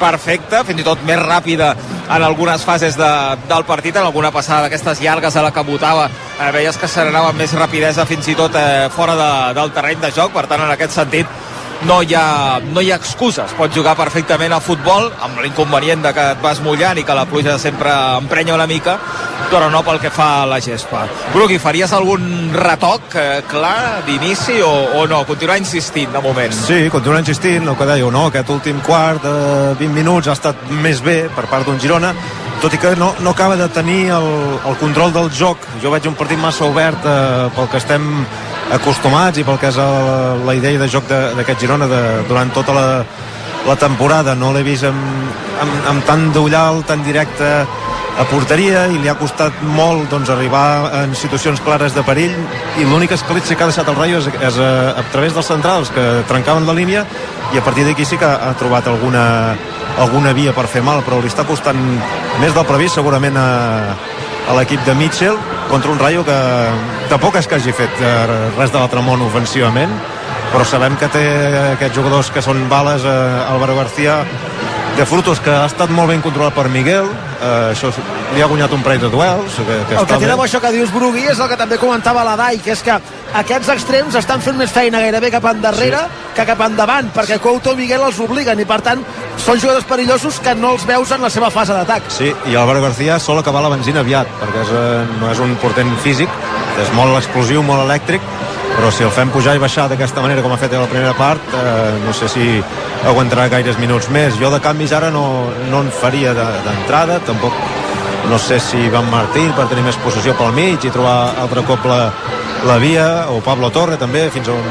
perfecta, fins i tot més ràpida en algunes fases de, del partit, en alguna passada d'aquestes llargues a la que votava, eh, veies que se n'anava amb més rapidesa fins i tot eh, fora de, del terreny de joc, per tant en aquest sentit no hi, ha, no hi ha excuses, pots jugar perfectament a futbol amb l'inconvenient de que et vas mullant i que la pluja sempre emprenya una mica però no pel que fa a la gespa Brugui, faries algun retoc eh, clar d'inici o, o no? Continuar insistint de moment Sí, continua insistint, el que dèieu, no? Aquest últim quart de 20 minuts ha estat més bé per part d'un Girona, tot i que no, no acaba de tenir el, el control del joc. Jo veig un partit massa obert eh, pel que estem acostumats i pel que és el, la idea de joc d'aquest Girona de, durant tota la, la temporada. No l'he vist amb, amb, amb tant d'ullal, tan directe a porteria i li ha costat molt doncs, arribar en situacions clares de perill i l'única escletxa que ha deixat el Rayo és, és a, a través dels centrals que trencaven la línia i a partir d'aquí sí que ha trobat alguna, alguna via per fer mal però li està costant més del previst segurament a, a l'equip de Mitchell contra un Rayo que tampoc és que hagi fet eh, res de l'altre món ofensivament però sabem que té aquests jugadors que són bales eh, Álvaro García de Frutos que ha estat molt ben controlat per Miguel eh, això li ha guanyat un parell de duels que, que El que té de bo això que dius, Brugui, és el que també comentava la Dai, que és que aquests extrems estan fent més feina gairebé cap endarrere sí. que cap endavant, perquè Couto i Miguel els obliguen i, per tant, són jugadors perillosos que no els veus en la seva fase d'atac. Sí, i Álvaro García sol acabar la benzina aviat, perquè és, eh, no és un portent físic, és molt explosiu, molt elèctric, però si el fem pujar i baixar d'aquesta manera com ha fet a la primera part, eh, no sé si aguantarà gaires minuts més. Jo de canvis ara no, no en faria de- d'entrada, tampoc no sé si Van Martí per tenir més possessió pel mig i trobar altre cop la, la via, o Pablo Torre també, fins a un,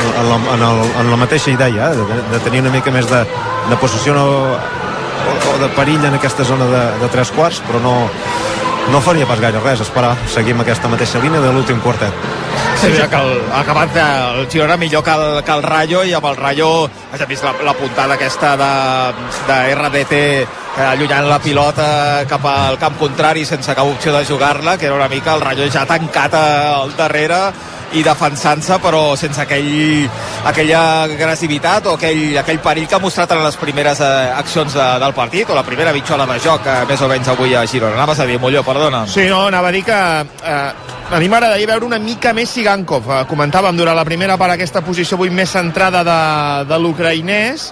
en, la, en, el, en la mateixa idea, eh, de, de tenir una mica més de, de possessió no, o, o de perill en aquesta zona de, de tres quarts, però no, no faria pas gaire res, esperar, seguir amb aquesta mateixa línia de l'últim quartet. Sí, que el, ha acabat eh, el Girona millor que el, que el Rayo i amb el Rayo has vist la, la puntada aquesta de, de RDT eh, allunyant la pilota cap al camp contrari sense cap opció de jugar-la que era una mica el Rayo ja tancat al darrere i defensant-se però sense aquell, aquella agressivitat o aquell, aquell perill que ha mostrat en les primeres eh, accions de, del partit o la primera mitjona de joc eh, més o menys avui a Girona. Anaves a dir, Molló, perdona. Sí, no, anava a dir que eh, a mi m'agradaria veure una mica més Sigankov. Eh, comentàvem durant la primera part aquesta posició avui més centrada de, de l'ucraïnès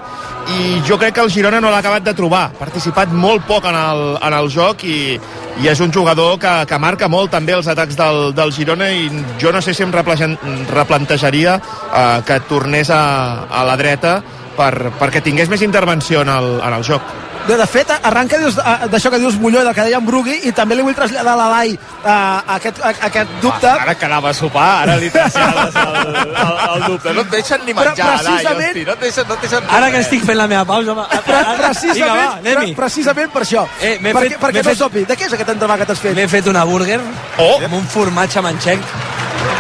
i jo crec que el Girona no l'ha acabat de trobar. Ha participat molt poc en el, en el joc i, i és un jugador que, que marca molt també els atacs del, del Girona i jo no sé si em replantejaria eh, que tornés a, a la dreta per, perquè tingués més intervenció en el, en el joc. De, de fet, arranca a- d'això que dius Molló i del que deia en Brugui i també li vull traslladar a la Dai uh, aquest, a, aquest dubte Ara que anava a sopar, ara li trasllades el, el, el dubte. No et deixen ni Però menjar, Dai, precisament- hosti, no et deixen, no et deixen Ara que estic fent la meva pausa, home. Pre Vinga, precisament, va, anem-hi. pre precisament per això. Eh, perquè fet- perquè m'he no fet- sopi. De què és aquest entremà que t'has fet? M'he fet una burger oh. amb un formatge manxec.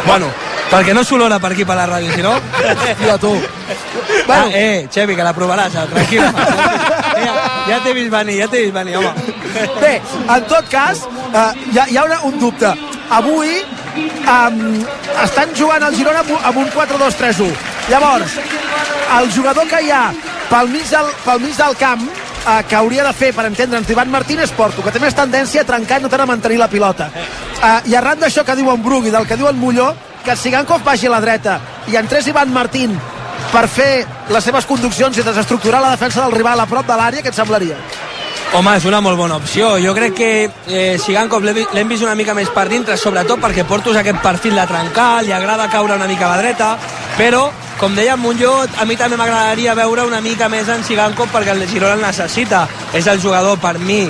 Bueno, perquè no s'olora per aquí per la ràdio, si no... Ja, tu. Bueno. Ah, eh, Xevi, que la provaràs, eh, tranquil. ja ja t'he vist venir, ja t'he vist venir, home. Bé, en tot cas, eh, hi ha, hi ha una, un dubte. Avui um, estan jugant el Girona amb un 4-2-3-1. Llavors, el jugador que hi ha pel mig del, pel mig del camp eh, que hauria de fer, per entendre'ns, Ivan Martínez Porto, que té més tendència a trencar i no tant a mantenir la pilota. Eh, I arran d'això que diuen Brugui, del que diuen Molló, que Sigankov vagi a la dreta i entrés Ivan Martín per fer les seves conduccions i desestructurar la defensa del rival a prop de l'àrea, què et semblaria? Home, és una molt bona opció. Jo crec que eh, Sigankov l'hem vist una mica més per dintre, sobretot perquè Porto és aquest perfil de trencar, li agrada caure una mica a la dreta, però, com deia en Montlló, a mi també m'agradaria veure una mica més en Sigankov perquè el Girona el necessita. És el jugador, per mi,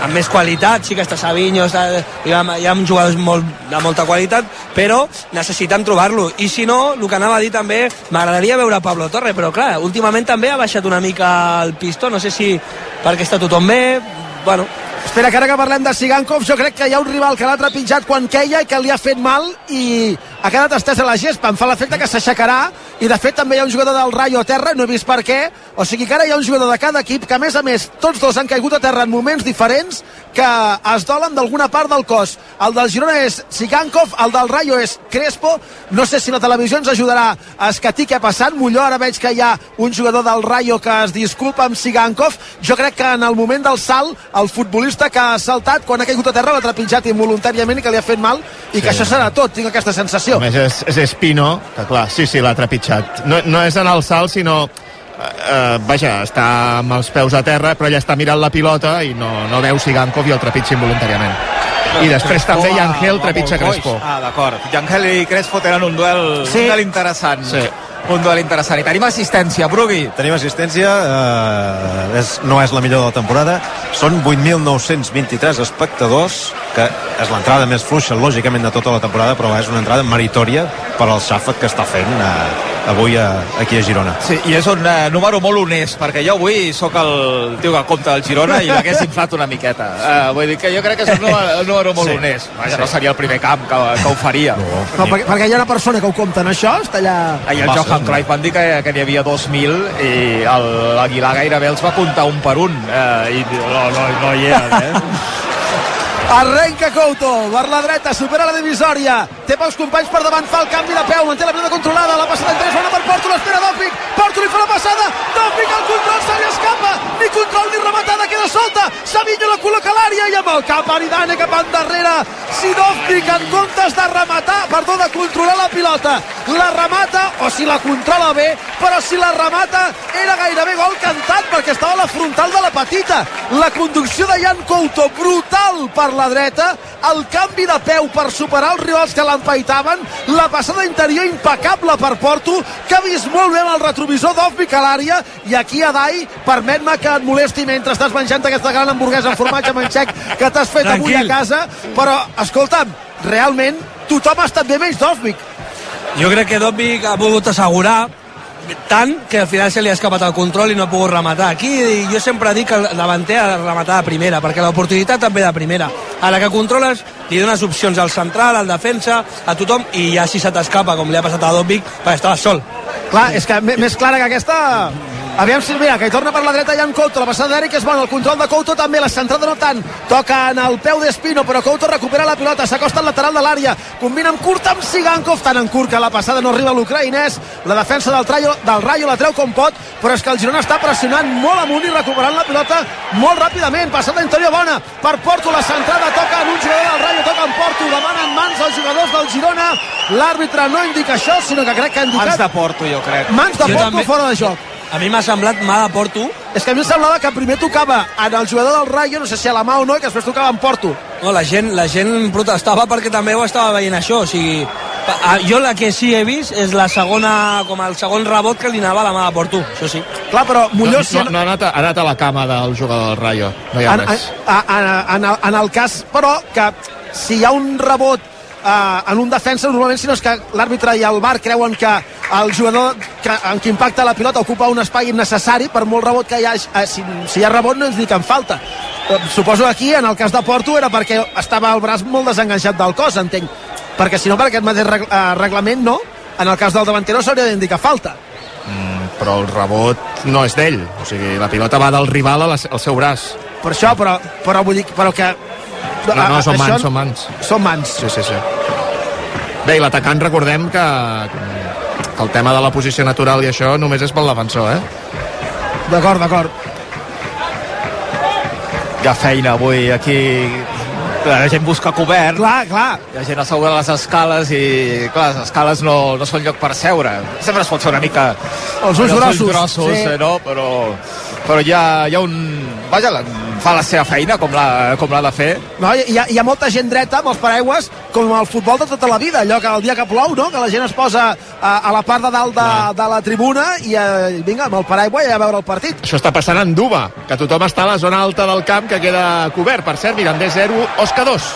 amb més qualitat, sí que està Savinho, està, hi, ha, hi ha jugadors molt, de molta qualitat, però necessitem trobar-lo. I si no, el que anava a dir també, m'agradaria veure Pablo Torre, però clar, últimament també ha baixat una mica el pistó, no sé si perquè està tothom bé, bueno... Espera, que ara que parlem de Sigankov, jo crec que hi ha un rival que l'ha trepitjat quan queia i que li ha fet mal i ha quedat estès a la gespa. Em fa l'efecte que s'aixecarà i de fet també hi ha un jugador del Rayo a terra, no he vist per què. O sigui que ara hi ha un jugador de cada equip que a més a més tots dos han caigut a terra en moments diferents que es dolen d'alguna part del cos. El del Girona és Sigankov, el del Rayo és Crespo. No sé si la televisió ens ajudarà a escatir què ha passat. Molló, ara veig que hi ha un jugador del Rayo que es disculpa amb Sigankov. Jo crec que en el moment del salt, el futbolista que ha saltat, quan ha caigut a terra, l'ha trepitjat involuntàriament i que li ha fet mal i que Sí. això serà tot, tinc aquesta sensació. A més és, és Espino, que clar, sí, sí, l'ha trepitjat. No, no és en el salt, sinó... Eh, vaja, està amb els peus a terra, però ella està mirant la pilota i no, no veu Sigankov i el trepitja involuntàriament. I després Crespo també Yangel trepitja. Crespo. Ah, d'acord. Yangel i Crespo tenen un duel, Sí. un duel interessant. Sí. Un duel interessant. I tenim assistència, Brugui. Tenim assistència, eh, és, no és la millor de la temporada, són 8.923 espectadors, que és l'entrada més fluixa, lògicament, de tota la temporada, però és una entrada meritòria per al xàfec que està fent eh, avui a, aquí a Girona. Sí, i és un eh, número molt honest, perquè jo avui sóc el tio que compta del Girona i l'hagués inflat una miqueta. Uh, vull dir que jo crec que és un número, un número molt Sí. honest. Vaja, Sí. no seria el primer camp que, que ho faria. No. No, perquè, perquè hi ha una persona que ho compta en això, està allà... Ahir el Johan Cruyff van dir que, que n'hi havia 2.000 i l'Aguilar gairebé els va comptar un per un eh, i no, no, no hi eren, eh? Arrenca Couto, per la dreta, supera la divisòria, té pels companys per davant, fa el canvi de peu, manté la pilota controlada, la passada en 3, bona per Porto, l'espera Dòfic, Porto li fa la passada, Dòfic al control, se li escapa, ni control ni rematada, queda solta, Savinho la col·loca a l'àrea i amb el cap Aridane cap endarrere, si Dòfic en comptes de rematar, perdó, de controlar la pilota, la remata, o si la controla bé, però si la remata era gairebé gol cantat perquè estava a la frontal de la petita, la conducció de Jan Couto, brutal per la dreta, el canvi de peu per superar els rivals que l'empaitaven, la passada interior impecable per Porto, que ha vist molt bé amb el retrovisor d'Ofvic a l'àrea, i aquí a Dai, permet-me que et molesti mentre estàs menjant aquesta gran hamburguesa amb formatge manxec que t'has fet avui a Tranquil. casa, però, escolta'm, realment tothom ha estat bé menys d'Ofvic. Jo crec que Dobbik ha volgut assegurar tant que al final se li ha escapat el control i no ha pogut rematar. Aquí jo sempre dic que el davanter ha de rematar de primera, perquè l'oportunitat també de primera. A la que controles, li dones opcions al central, al defensa, a tothom, i ja si se t'escapa, com li ha passat a Dobbik, perquè estava sol. Clar, és que més clara que aquesta... Aviam si, mira, que hi torna per la dreta Jan Couto, la passada d'Eric és bona, el control de Couto també, la centrada no tant, toca en el peu d'Espino, però Couto recupera la pilota, s'acosta al lateral de l'àrea, combina amb curt amb Sigankov, tan en curt que la passada no arriba a l'ucraïnès, la defensa del, traio, del Rayo la treu com pot, però és que el Girona està pressionant molt amunt i recuperant la pilota molt ràpidament, passada interior bona, per Porto la centrada toca en un jugador del Rayo, toca en Porto, demanen mans als jugadors del Girona, l'àrbitre no indica això, sinó que crec que ha indicat... Mans de Porto, jo crec. Mans de Jo Porto també- fora de joc. A mi m'ha semblat mà de Porto. És que a mi em semblava que primer tocava en el jugador del Rayo, no sé si a la mà o no, i que després tocava en Porto. No, la gent, la gent protestava perquè també ho estava veient això, o sigui... a- Jo la que sí he vist és la segona, com el segon rebot que li anava a la mà de Porto, això sí. Clar, però si no, no, no, ha, anat a, ha anat a la cama del jugador del Rayo. No hi ha en, en, res. en, en, el, en el cas, però, que si hi ha un rebot eh, en un defensa, normalment, si no és que l'àrbitre i el bar creuen que el jugador que, en qui impacta la pilota ocupa un espai innecessari, per molt rebot que hi hagi, eh, si, si hi ha rebot no ens dic en falta. Eh, suposo que aquí, en el cas de Porto, era perquè estava el braç molt desenganxat del cos, entenc. Perquè si no, per aquest mateix reg, eh, reglament, no. En el cas del davanter no s'hauria d'indicar falta. Mm, però el rebot no és d'ell. O sigui, la pilota va del rival la, al seu braç. Per això, però, però vull dir, però que... No, no, són això- mans, són mans. Són mans. Sí, sí, sí. Bé, i l'atacant recordem que, que el tema de la posició natural i això només és pel defensor, eh? D'acord, d'acord. Hi ha feina avui aquí. La gent busca cobert. Clar, clar. Hi ha gent asseguda a les escales i, clar, les escales no, no són lloc per seure. Sempre es pot fer una mica... Els ulls grossos, grossos sí. eh, no? Però, però hi ha, hi ha un... Vaja, la, fa la seva feina com l'ha com de fer. No, hi, ha, hi ha molta gent dreta amb els paraigües com el futbol de tota la vida, allò que el dia que plou, no? que la gent es posa a, a la part de dalt de, de la tribuna i eh, vinga, amb el paraigua i a veure el partit. Això està passant a Anduba, que tothom està a la zona alta del camp que queda cobert. Per cert, Mirandés 0, Osca 2.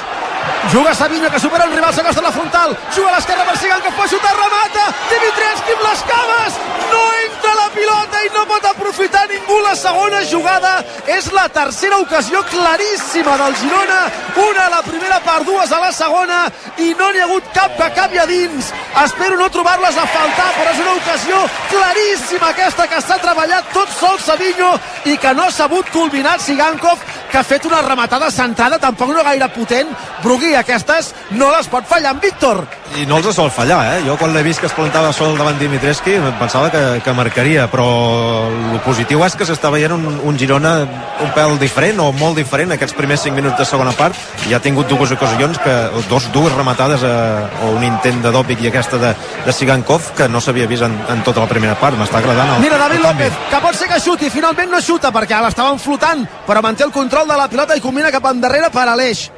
Juga Savinho, que supera un rival, s'acosta a la frontal, juga a l'esquerra per Sigan, que pot xutar, remata, Dimitrescu amb les cames, no entra la pilota i no pot aprofitar ningú la segona jugada, és la tercera ocasió claríssima del Girona, una a la primera part, dues a la segona, i no n'hi ha hagut cap que acabi a dins, espero no trobar-les a faltar, però és una ocasió claríssima aquesta que s'ha treballat tot sol Savinho i que no ha sabut culminar Sigankov, que ha fet una rematada centrada, tampoc no gaire potent, Brugui, aquestes no les pot fallar en Víctor. I no els sol fallar, eh? Jo quan l'he vist que es plantava sol davant Dimitrescu pensava que, que marcaria, però el positiu és que s'està veient un, un Girona un pèl diferent o molt diferent aquests primers 5 minuts de segona part i ha tingut dues ocasions, que, dos, dues rematades a, o un intent de dòpic i aquesta de, de Sigankov que no s'havia vist en, en tota la primera part, m'està agradant el, Mira, David el. López, que pot ser que xuti, finalment no xuta perquè l'estaven flotant, però manté el control de la pilota i combina cap endarrere per Aleix.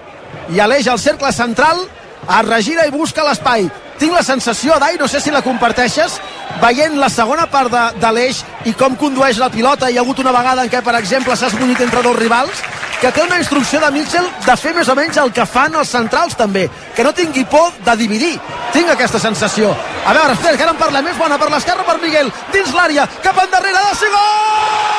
I Aleix al cercle central, es regira i busca l'espai. Tinc la sensació, Dai, no sé si la comparteixes, veient la segona part de, de l'eix i com condueix la pilota, hi ha hagut una vegada en què, per exemple, s'ha esmunyit entre dos rivals, que té una instrucció de Mitchell de fer més o menys el que fan els centrals també, que no tingui por de dividir. Tinc aquesta sensació. A veure, espera, que ara en parlem més bona per l'esquerra per Miguel, dins l'àrea, cap endarrere de ser gol!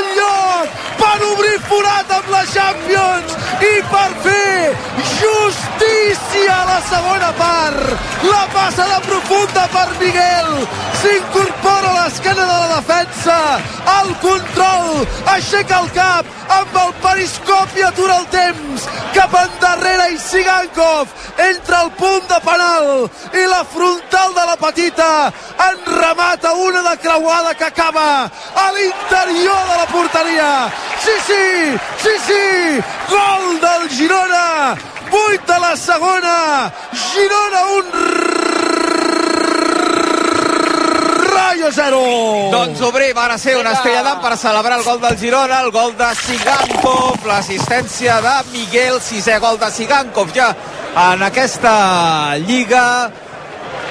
Al Per obrir forat amb la Champions! I per fer justícia a la segona part! La passada profunda per Miguel! S'incorpora a l'esquena de la defensa! El control! Aixeca el cap! Amb el periscopi atura el temps! Cap endarrere i Sigankov! Entre el punt de penal i la frontal de la petita! En remata una de creuada que acaba a l'interior de la porteria! Sí, sí! Sí, sí! Gol del Girona! 8 de la segona! Girona 1 Rayo 0! Doncs obrim ara sí una estrella d'am per celebrar el gol del Girona, el gol de Sigankov, l'assistència de Miguel, sisè gol de Sigankov ja en aquesta lliga.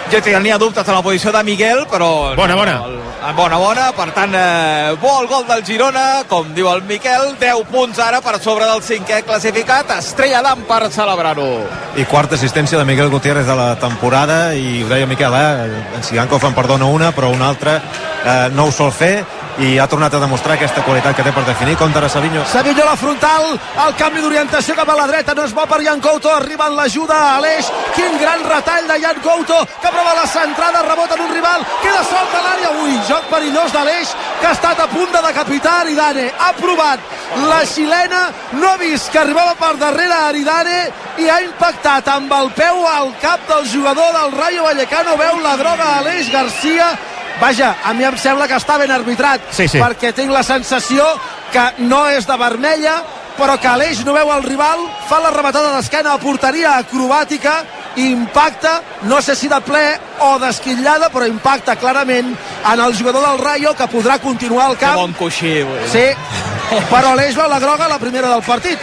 Jo tenia dubtes en la posició de Miguel, però... Bona, bona. El, bona, bona. Per tant, eh, bo el gol del Girona, com diu el Miquel, 10 punts ara per sobre del cinquè classificat. Estrella d'am per celebrar-ho. I quarta assistència de Miguel Gutiérrez de la temporada i ho deia Miquel, eh? en Sigankov en perdona una però una altra eh, no ho sol fer i ha tornat a demostrar aquesta qualitat que té per definir. Contra Savinho Savinho a la frontal, el canvi d'orientació cap a la dreta, no és bo per Jan Couto, arriba en l'ajuda a Aleix, quin gran retall de Jan Couto, que prova la centrada, rebota en un rival, queda solt a l'àrea, ui, joc perillós d'Aleix, que ha estat a punt de decapitar Aridane, ha provat. La xilena, no ha vist que arribava per darrere Aridane i ha impactat amb el peu al cap del jugador del Rayo Vallecano, veu la droga Aleix Garcia, Vaja, a mi em sembla que està ben arbitrat, Sí, sí. perquè tinc la sensació que no és de vermella, però que Aleix no veu el rival, fa la rematada d'esquena a porteria acrobàtica, impacta, no sé si de ple o d'esquitllada, però impacta clarament en el jugador del Rayo, que podrà continuar al Que camp. bon coixí. Sí, però Aleix veu la groga a la primera del partit.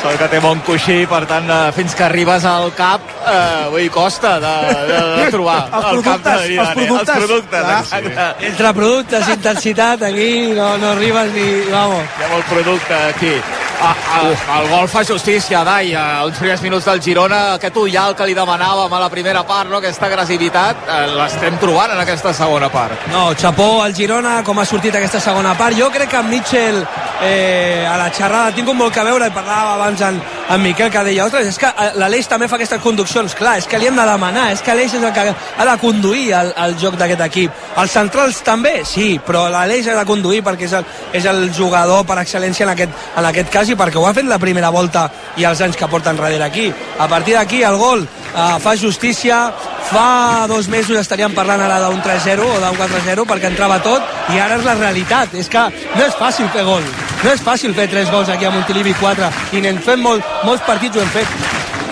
Sort que té bon coixí, per tant, eh, fins que arribes al cap, eh, vull dir, costa de, de, de trobar Els el cap de Zidane. els productes. Els productes, Ah, exacte. Entre productes, intensitat, aquí no, no arribes ni... Vamos. Hi ha molt producte aquí. Ah, ah, el gol fa justícia, Dai, a uns primers minuts del Girona, aquest ullal que li demanàvem a la primera part, no? aquesta agressivitat, eh, l'estem trobant en aquesta segona part. No, xapó al Girona, com ha sortit aquesta segona part. Jo crec que en Mitchell, eh, a la xerrada, ha tingut molt que veure, i parlava abans en, en Miquel, que deia, ostres, és que eh, l'Aleix també fa aquestes conduccions. Clar, és que li hem de demanar, és que l'Aleix és el que ha de conduir el, el joc d'aquest equip. Els centrals també, sí, però l'Aleix ha de conduir perquè és el, és el jugador per excel·lència en aquest, en aquest cas i perquè ho ha fet la primera volta i els anys que porten darrere aquí. A partir d'aquí, el gol eh, fa justícia, fa dos mesos estaríem parlant ara d'un 3-0 o d'un 4-0 perquè entrava tot i ara és la realitat. És que no és fàcil fer gol. No és fàcil fer 3 gols aquí a Montilivi 4 i n'hem fet molt, molts partits ho hem fet.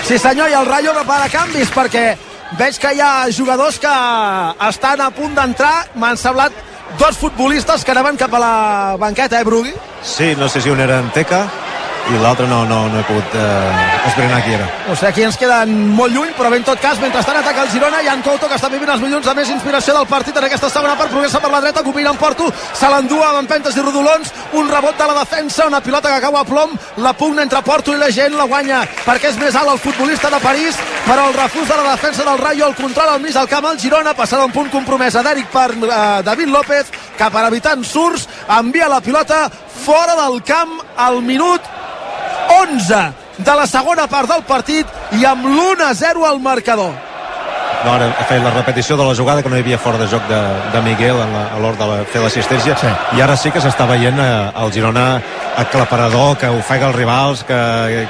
Sí senyor, i el Rayo prepara canvis perquè veig que hi ha jugadors que estan a punt d'entrar. M'han semblat dos futbolistes que anaven cap a la banqueta, eh, Brugui? Sí, no sé si un era en Teca i l'altre no, no, no he pogut eh, esbrinar qui era. O sigui, aquí ens queden molt lluny, però bé, en tot cas, mentrestant ataca el Girona, i en Couto, que està vivint els milions de més inspiració del partit en aquesta segona part, progressa per la dreta, copina en Porto, se l'endú amb empentes i rodolons, un rebot de la defensa, una pilota que cau a plom, la pugna entre Porto i la gent, la guanya perquè és més alt el futbolista de París, però el refús de la defensa del Rayo, el control al mig del camp, el Girona, passada un punt compromès a Dèric per eh, David López, que per evitar surts, envia la pilota fora del camp al minut 11 de la segona part del partit i amb l'1-0 al marcador. No, ara ha fet la repetició de la jugada que no hi havia fora de joc de, de Miguel en la, a l'hora de la, fer l'assistència sí. i ara sí que s'està veient eh, el Girona aclaparador, que ofega els rivals que,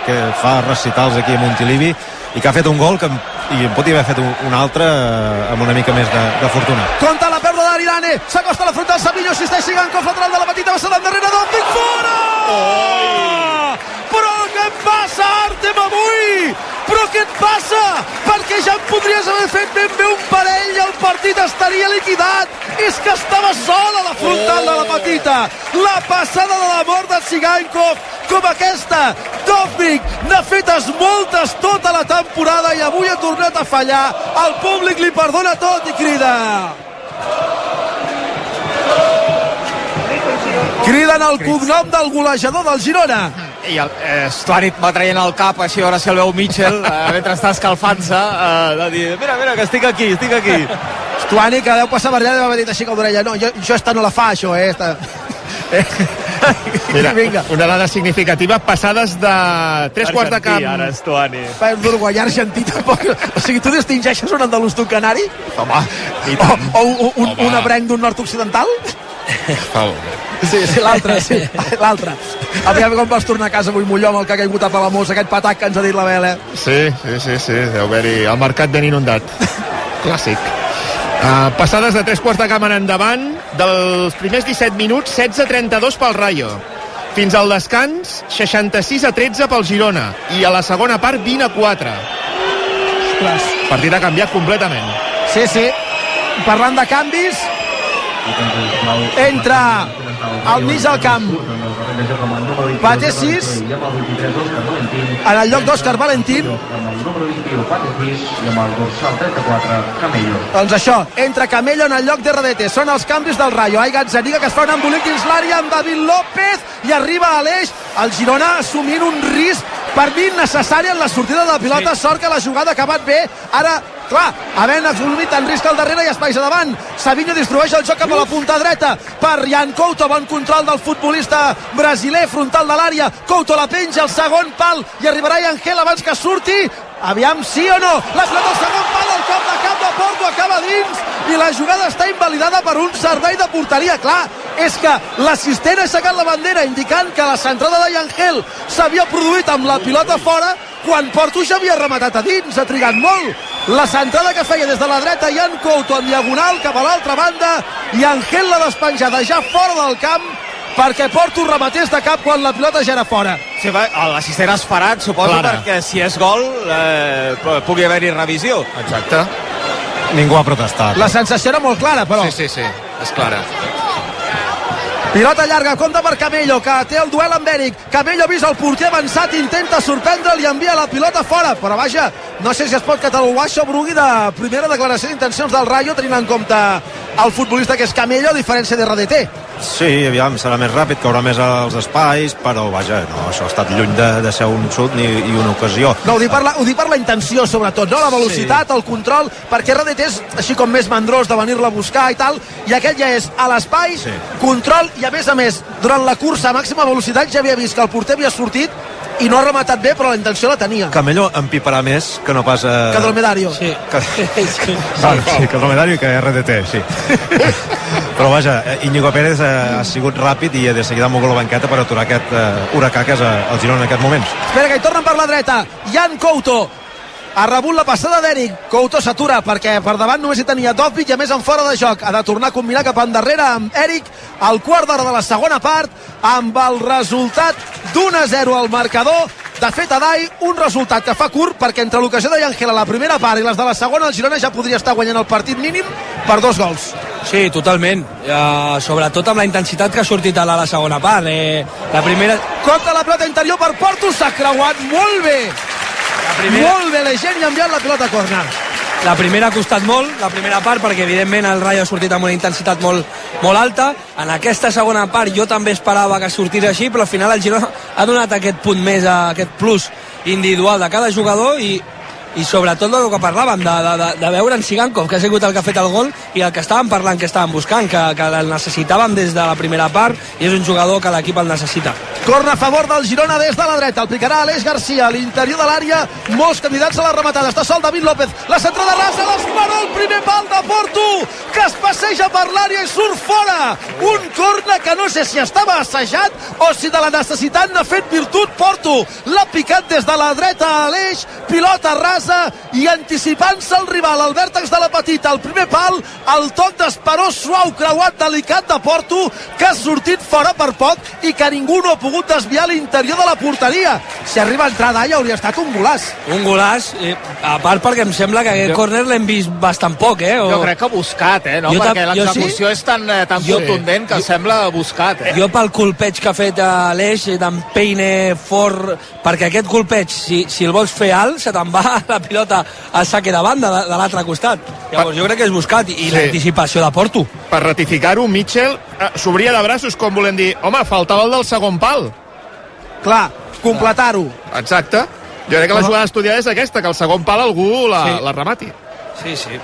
que fa recitals aquí a Montilivi i que ha fet un gol que i en podria haver fet un, un altre eh, amb una mica més de, de fortuna. Compte la pèrdua d'Arirane, s'acosta a la frontal, Savinho assisteix Sigankov, lateral de la petita, va ser d'endarrere d'Òptic, fora! Oh! Però què et passa, Artem, avui? Però què et passa? Perquè ja en podries haver fet ben bé un parell i el partit estaria liquidat. És que estava sol a la frontal oh. de la petita. La passada de la mort de Sigankov, com aquesta. Dovvik n'ha fetes moltes tota la temporada i avui ha tornat a fallar. El públic li perdona tot i crida. Criden el cognom del golejador del Girona. I el eh, Stuanit va traient el cap, així a veure si el veu Mitchell, eh, mentre està escalfant-se, eh, de dir, mira, mira, que estic aquí, estic aquí. Stuani, que deu passar per allà, deu haver dit així com d'orella, no, jo, jo esta no la fa, això, eh, esta... Mira, Vinga. una dada significativa, passades de tres quarts de camp. Ara, Stuani. Va, un uruguaià argentí tampoc. O sigui, tu distingeixes un andalús d'un canari? Home, i O, o un, un, un abrenc d'un nord-occidental? Sí, sí, l'altre, sí, l'altre. Aviam com vas tornar a casa avui, Molló, amb el que ha caigut a Palamós, aquest patac que ens ha dit la Vela. Sí, sí, sí, sí, deu haver-hi el mercat ben inundat. Clàssic. Uh, passades de tres quarts de en endavant, dels primers 17 minuts, 16-32 pel Rayo. Fins al descans, 66 a 13 pel Girona. I a la segona part, 20 a 4. Ostres. Partit ha canviat completament. Sí, sí. Parlant de canvis, entra al mig del camp. Pate 6 en el lloc d'Òscar Valentín. Doncs això, entra Camello en el lloc de Redete són els canvis del Rayo, Ai Gazzaniga que es fa un embolic dins l'àrea amb David López i arriba a l'eix, el Girona assumint un risc per mi necessari en la sortida de la pilota, sí. sort que la jugada ha acabat bé, ara clar, havent assumit en risc al darrere i espais a davant Savinho distribueix el joc cap a la punta dreta per Jan Couto, bon control del futbolista brasiler, frontal de l'àrea. Couto la penja, el segon pal i arribarà Angel abans que surti. Aviam sí o no, la pilota al segon pal el cop de cap de Porto acaba dins i la jugada està invalidada per un servei de porteria, clar és que l'assistent ha aixecat la bandera indicant que la centrada de Yangel s'havia produït amb la pilota fora quan Porto ja havia rematat a dins, ha trigat molt la centrada que feia des de la dreta Jan Couto en diagonal cap a l'altra banda i Angel la despenjada ja fora del camp perquè Porto rematés de cap quan la pilota ja era fora Sí, va, l'assistent esperat, suposo, Clara. perquè si és gol eh, pugui haver-hi revisió. Exacte. Ningú ha protestat. la sensació era molt clara però Sí, sí, sí, és clara. Pilota llarga, compta per Camello, que té el duel amb Eric. Camello vist el porter avançat, intenta sorprendre'l i envia la pilota fora. Però vaja, no sé si es pot catalogar això, Brugui, de primera declaració d'intencions del Rayo, tenint en compte el futbolista que és Camello, a diferència de RDT. Sí, aviam, serà més ràpid, caurà més als espais, però vaja, no, això ha estat lluny de, de ser un xut ni, i una ocasió. No, ho dic, per la, ho dic per la intenció, sobretot, no? La velocitat, sí. el control, perquè RDT és així com més mandrós de venir-la a buscar i tal, i aquest ja és a l'espai, sí. control, i a més a més, durant la cursa a màxima velocitat ja havia vist que el porter havia sortit i no ha rematat bé, però la intenció la tenia. Camello empiparà més que no pas... A... Que Dromedario. Sí. Que... sí. Bueno, sí, que Dromedario i que RDT, sí. però vaja, eh, Íñigo Pérez ha sigut ràpid i de seguida ha mogut la banqueta per aturar aquest uh, huracà que és el Girona en aquests moments. Espera, que hi tornen per la dreta. Jan Couto ha rebut la passada d'Eric. Couto s'atura perquè per davant només hi tenia Dovvig i a més en fora de joc. Ha de tornar a combinar cap endarrere amb Eric al quart d'hora de la segona part amb el resultat d'1 a 0 al marcador. De fet, Adai, un resultat que fa curt perquè entre l'ocasió de Llangel a la primera part i les de la segona, el Girona ja podria estar guanyant el partit mínim per dos gols. Sí, totalment. Uh, sobretot amb la intensitat que ha sortit a la, la segona part. Eh, la primera... Compte la pilota interior per Porto, s'ha creuat molt bé. La primera... Molt bé la gent i ha enviat la pilota a corner. La primera ha costat molt, la primera part, perquè evidentment el Rayo ha sortit amb una intensitat molt, molt alta. En aquesta segona part jo també esperava que sortís així, però al final el Girona ha donat aquest punt més, aquest plus individual de cada jugador i, i sobretot del que parlàvem, de, de, de, veure en Sigankov, que ha sigut el que ha fet el gol, i el que estàvem parlant, que estàvem buscant, que, que el necessitàvem des de la primera part, i és un jugador que l'equip el necessita. Corna a favor del Girona des de la dreta, el picarà Aleix Garcia, a l'interior de l'àrea, molts candidats a la rematada, està sol David López, la centrada rasa, l'esperó, el primer pal de Porto, que es passeja per l'àrea i surt fora, un corna que no sé si estava assajat o si de la necessitat n'ha fet virtut Porto, l'ha picat des de la dreta a Aleix, pilota rasa, i anticipant-se el rival al vèrtex de la petita, el primer pal el toc d'esperó suau, creuat, delicat de Porto que ha sortit fora per poc i que ningú no ha pogut desviar l'interior de la porteria si arriba a entrar d'alla hauria estat un golaç un golaç, eh, a part perquè em sembla que aquest jo... corner l'hem vist bastant poc eh? O... jo crec que buscat, eh? no? perquè l'execució sí? és tan, eh, tan jo, contundent que jo, sembla buscat eh? jo pel colpeig que ha fet l'Eix d'en Peine fort perquè aquest colpeig, si, si el vols fer alt se te'n va la pilota al saque de banda de, de l'altre costat. Llavors jo crec que és buscat i, i sí. l'anticipació de Porto. Per ratificar-ho, Mitchell eh, s'obria de braços com volem dir, home, faltava el del segon pal. Clar, completar-ho. Exacte. Jo crec que la jugada estudiada és aquesta, que el segon pal algú la, sí. la remati. Sí, sí.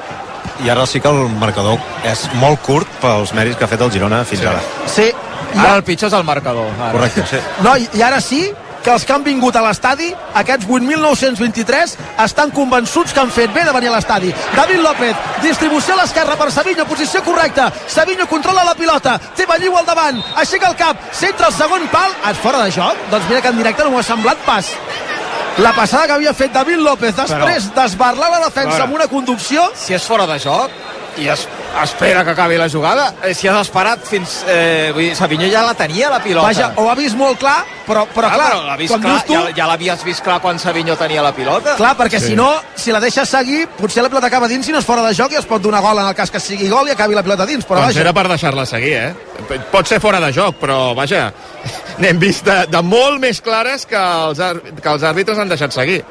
I ara sí que el marcador és molt curt pels mèrits que ha fet el Girona fins sí. ara. Sí. Ara el pitjor és el marcador. Ara. Correcte, sí. No, i, i ara sí que els que han vingut a l'estadi, aquests 8.923, estan convençuts que han fet bé de venir a l'estadi. David López, distribució a l'esquerra per Savinho, posició correcta. Savinho controla la pilota, té Balliu al davant, aixeca el cap, centra el segon pal, és fora de joc? Doncs mira que en directe no m'ho ha semblat pas. La passada que havia fet David López després d'esbarlar la defensa amb una conducció... Si és fora de joc, i es, espera que acabi la jugada eh, si has esperat fins eh, vull dir, Savinho ja la tenia la pilota Vaja, ho ha vist molt clar però, però clar, clar però vist clar, tu... ja, ja l'havies vist clar quan Savinho tenia la pilota clar, perquè sí. si no, si la deixes seguir potser la pilota acaba dins i no és fora de joc i es pot donar gol en el cas que sigui gol i acabi la pilota dins però doncs vaja. era per deixar-la seguir eh? pot ser fora de joc però vaja n'hem vist de, de molt més clares que els, que els àrbitres han deixat seguir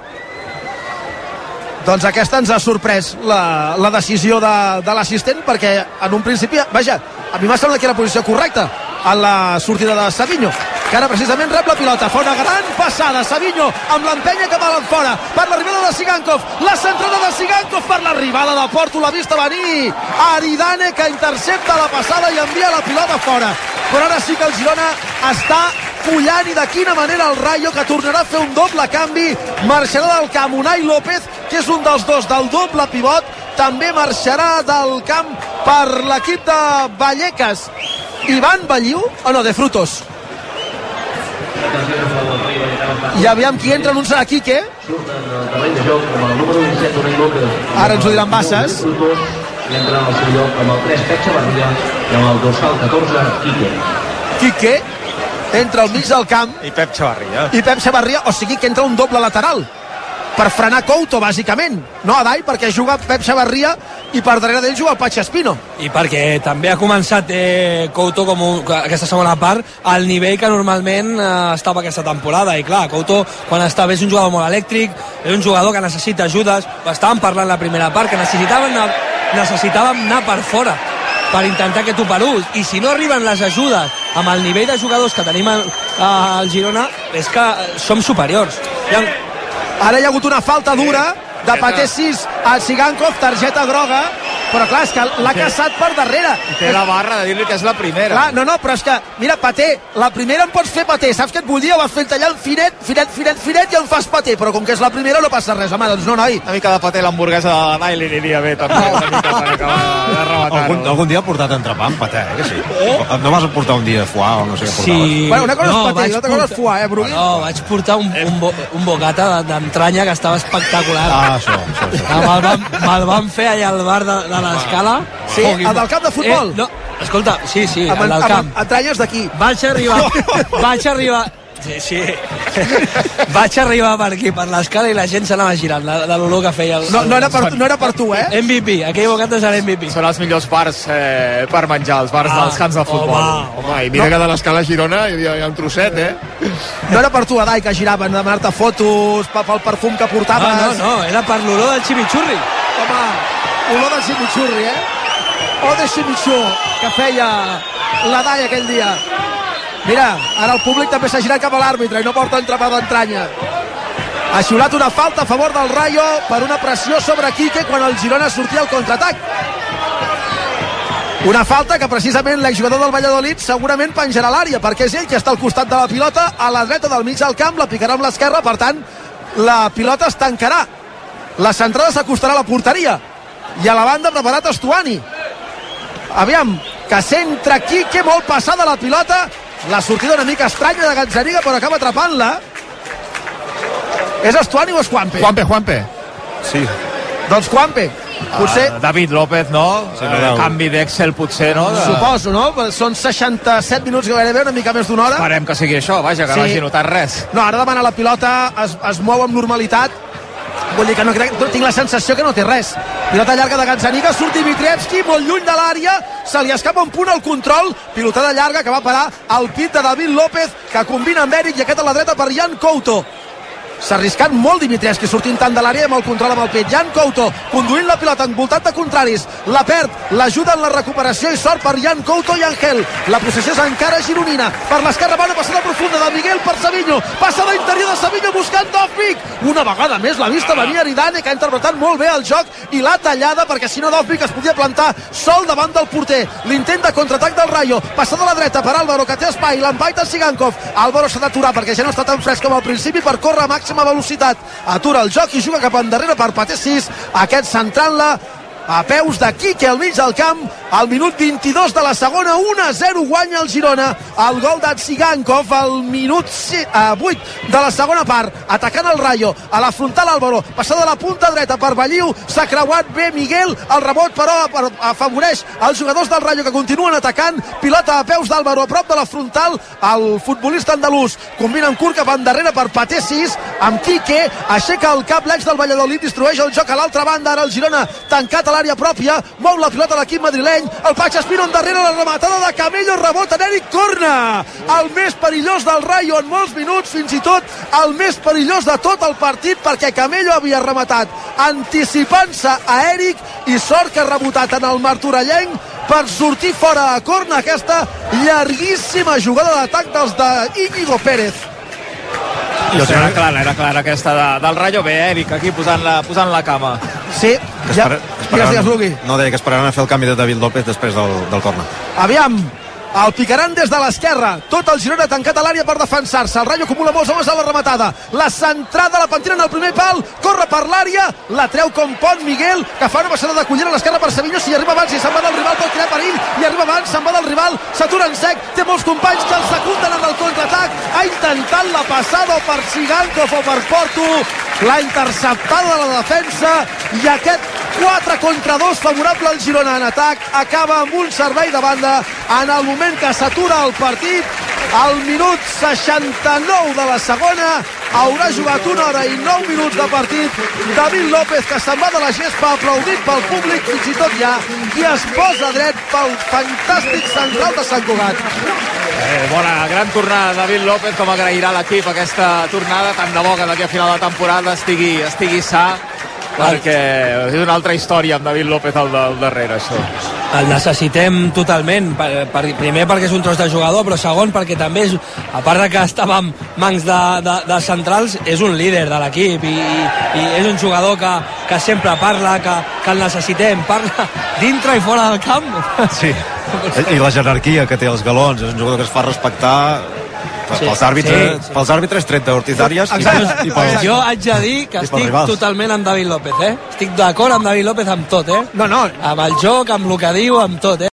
doncs aquesta ens ha sorprès la, la decisió de, de l'assistent perquè en un principi, vaja, a mi m'ha semblat que era la posició correcta a la sortida de Savinho que ara precisament rep la pilota. Fa una gran passada, Savinho amb l'empenya cap a l'enfora per l'arribada de Sigankov. La centrada de Sigankov per l'arribada de Porto, l'ha vista venir Aridane que intercepta la passada i envia la pilota fora. Però ara sí que el Girona està pullant i de quina manera el Rayo que tornarà a fer un doble canvi marxarà del camp Unai López que és un dels dos del doble pivot també marxarà del camp per l'equip de Vallecas. Ivan Balliu, o no, de Frutos. I aviam qui entra, no serà Quique ara ens ho diran Bassas. I entra en el seu lloc amb el 3 Petxa Barria i amb el dorsal 14 Quique. Quique entra al mig del camp. I Pep Xavarria i Pep Xavarria, o sigui que entra un doble lateral. Per frenar Couto, bàsicament. No, Adai, perquè juga Pep Xavarria i per darrere d'ell juga el Patx Espino. i perquè també ha començat eh, Couto com un, aquesta segona part al nivell que normalment eh, estava aquesta temporada. I clar, Couto quan està bé és un jugador molt elèctric és un jugador que necessita ajudes. Ho estàvem parlant la primera part que necessitaven anar, necessitàvem anar per fora per intentar que tu per un. I si no arriben les ajudes amb el nivell de jugadors que tenim al, al Girona és que som superiors. Ha, Ara hi ha hagut una falta dura de Paté 6 a Sigankov, targeta groga, però clar, és que l'ha Sí. caçat per darrere. Té la barra de dir-li que és la primera. Clar, no, no, però és que, mira, Paté, la primera em pots fer Paté, saps què et vull dir? Ho vas fent tallant finet, finet, finet, finet i em fas Paté, però com que és la primera no passa res, home, doncs no, noi. Una mica de paté l'hamburguesa de la Nai li aniria bé, també. Una mica per acabar de rematar. Algun, algun dia ha portat entrepà amb paté, eh, que sí? Eh? No vas portar un dia foie o no sé què portaves? Sí. Bueno, una cosa és paté i l'altra cosa és portar- foie, eh, Brugui? No, vaig portar un, un, bo, un bocata de- d'entranya que estava espectacular. Ah, això, això, això. Me'l van, me'l van fer allà al bar de, de l'escala. Sí, el del camp de futbol. Eh, no, escolta, sí, sí, Amb, el del camp. amb entranyes d'aquí. Vaig arribar, vaig arribar... Sí, sí. Vaig arribar per aquí, per l'escala, i la gent s'anava girant, de, de l'olor que feia. El, No, no, era per, no era per tu, eh? MVP, aquell bocata serà MVP. Són els millors bars eh, per menjar, els bars Ah, dels camps de futbol. home, Home, i mira que de l'escala a Girona hi havia, hi ha un trosset, eh? No era per tu, Adai, que giraven, a demanar-te fotos pe- pel perfum que portaves. Ah, no, no, era per l'olor del chimichurri. Home, olor de chimichurri, eh? O de chimichó, que feia la Dai aquell dia. Mira, ara el públic també s'ha girat cap a l'àrbitre i no porta entrepà d'entranya. Ha xiulat una falta a favor del Rayo per una pressió sobre Quique quan el Girona sortia al contraatac. Una falta que precisament l'exjugador del Valladolid segurament penjarà l'àrea, perquè és ell que està al costat de la pilota, a la dreta del mig del camp, la picarà amb l'esquerra, per tant, la pilota es tancarà. La centrada s'acostarà a la porteria. I a la banda preparat Estuani. Aviam, que centra Quique, molt passada la pilota, la sortida una mica estranya de Gazzaniga, però acaba atrapant-la. És Estuani o és Juanpe? Juanpe, Juanpe. Sí. Doncs Juanpe. Potser, Ah, David López, no? Sí, no deu. canvi d'Excel, potser, no? De... suposo, no? Són 67 minuts gairebé, una mica més d'una hora. Esperem que sigui això, vaja, que Sí. no hagi notat res. No, ara demana la pilota, es, es mou amb normalitat. Vull dir que no crec, tinc la sensació que no té res. Pilota llarga de Gazzaniga, surt Dimitrievski, molt lluny de l'àrea, se li escapa un punt al control, pilotada llarga que va parar al pit de David López, que combina amb Eric i aquest a la dreta per Jan Couto. S'ha arriscat molt Dimitrievski sortint tant de l'àrea amb el control amb el pit. Jan Couto conduint la pilota envoltat de contraris. La perd, l'ajuda en la recuperació i sort per Jan Couto i Angel. La possessió és encara gironina. Per l'esquerra bona passada profunda de Miguel per Savinho. Passada interior de Savinho buscant Dovvik. Una vegada més l'ha vista venir Aridane que ha interpretat molt bé el joc i l'ha tallada perquè si no Dovvik es podia plantar sol davant del porter. L'intent de contraatac del Rayo. Passada a la dreta per Álvaro que té espai. L'empaita Sigankov. Álvaro s'ha d'aturar perquè ja no està tan fresc com al principi per córrer a màxima velocitat. Atura el joc i juga cap endarrere per 6. Aquest centrant-la a peus de Quique al mig del camp al minut 22 de la segona 1-0 guanya el Girona. El gol d'Atsigankov al minut 8 de la segona part atacant el Rayo. A la frontal Álvaro passada a la punta dreta per Balliu s'ha creuat bé Miguel el rebot però per- afavoreix els jugadors del Rayo que continuen atacant. Pilota a peus d'Álvaro a prop de la frontal el futbolista andalús. Combina en curt cap endarrere per Paté 6 amb Quique aixeca el cap l'ex del Valladolid distribueix el joc a l'altra banda. Ara el Girona tancat a l'àrea pròpia mou la pilota l'equip madrileny el Pax Espino endarrere la rematada de Camello rebot en Eric Corna. El més perillós del Rayo en molts minuts fins i tot el més perillós de tot el partit perquè Camello havia rematat anticipant-se a Eric i sort que ha rebotat en el martorellenc per sortir fora a corna aquesta llarguíssima jugada d'atac dels de Íñigo Pérez. Jo era clara, era clara aquesta de, del Rayo bé, Eric, aquí posant la, posant la cama. Sí, Que ja, digues, digues, Lugui No, deia que esperaran a fer el canvi de David López després del, del corna. Aviam, el picaran des de l'esquerra. Tot el Girona tancat a l'àrea per defensar-se. El Rayo acumula molts homes a la rematada. La centrada la pentina en el primer pal. Corre per l'àrea. La treu com pot Miguel, que fa una passada de collera a l'esquerra per Savinho. Si arriba abans i se'n va del rival, pot crear perill. I arriba abans, se'n va del rival. S'atura en sec. Té molts companys que el secunden en el contraatac. Ha intentat la passada o per Sigankov o per Porto. L'ha interceptada la defensa. I aquest 4 contra 2 favorable al Girona en atac. Acaba amb un servei de banda en el moment que s'atura el partit. Al minut 69 de la segona haurà jugat una hora i 9 minuts de partit. David López que se'n va de la gespa aplaudit pel públic fins i tot ja i es posa dret pel fantàstic central de Sant Cugat Eh, bona, gran tornada David López, com agrairà l'equip aquesta tornada, tant de bo que d'aquí a final de temporada estigui, estigui sa, perquè és una altra història amb David López al, al darrere, això. el necessitem totalment per, per, primer perquè és un tros de jugador però segon perquè també és, a part de que estava en mans de, de, de centrals és un líder de l'equip i, i, i és un jugador que, que sempre parla que, que el necessitem, parla dintre i fora del camp Sí, i la jerarquia que té els galons, és un jugador que es fa respectar Sí, sí, pels àrbitres, sí, sí, sí. pels àrbitres tret d'Ortiz Arias i, i pels, jo haig de dir que estic rivals. totalment amb David López eh? estic d'acord amb David López amb tot eh? no, no. amb el joc, amb el que diu, amb tot eh?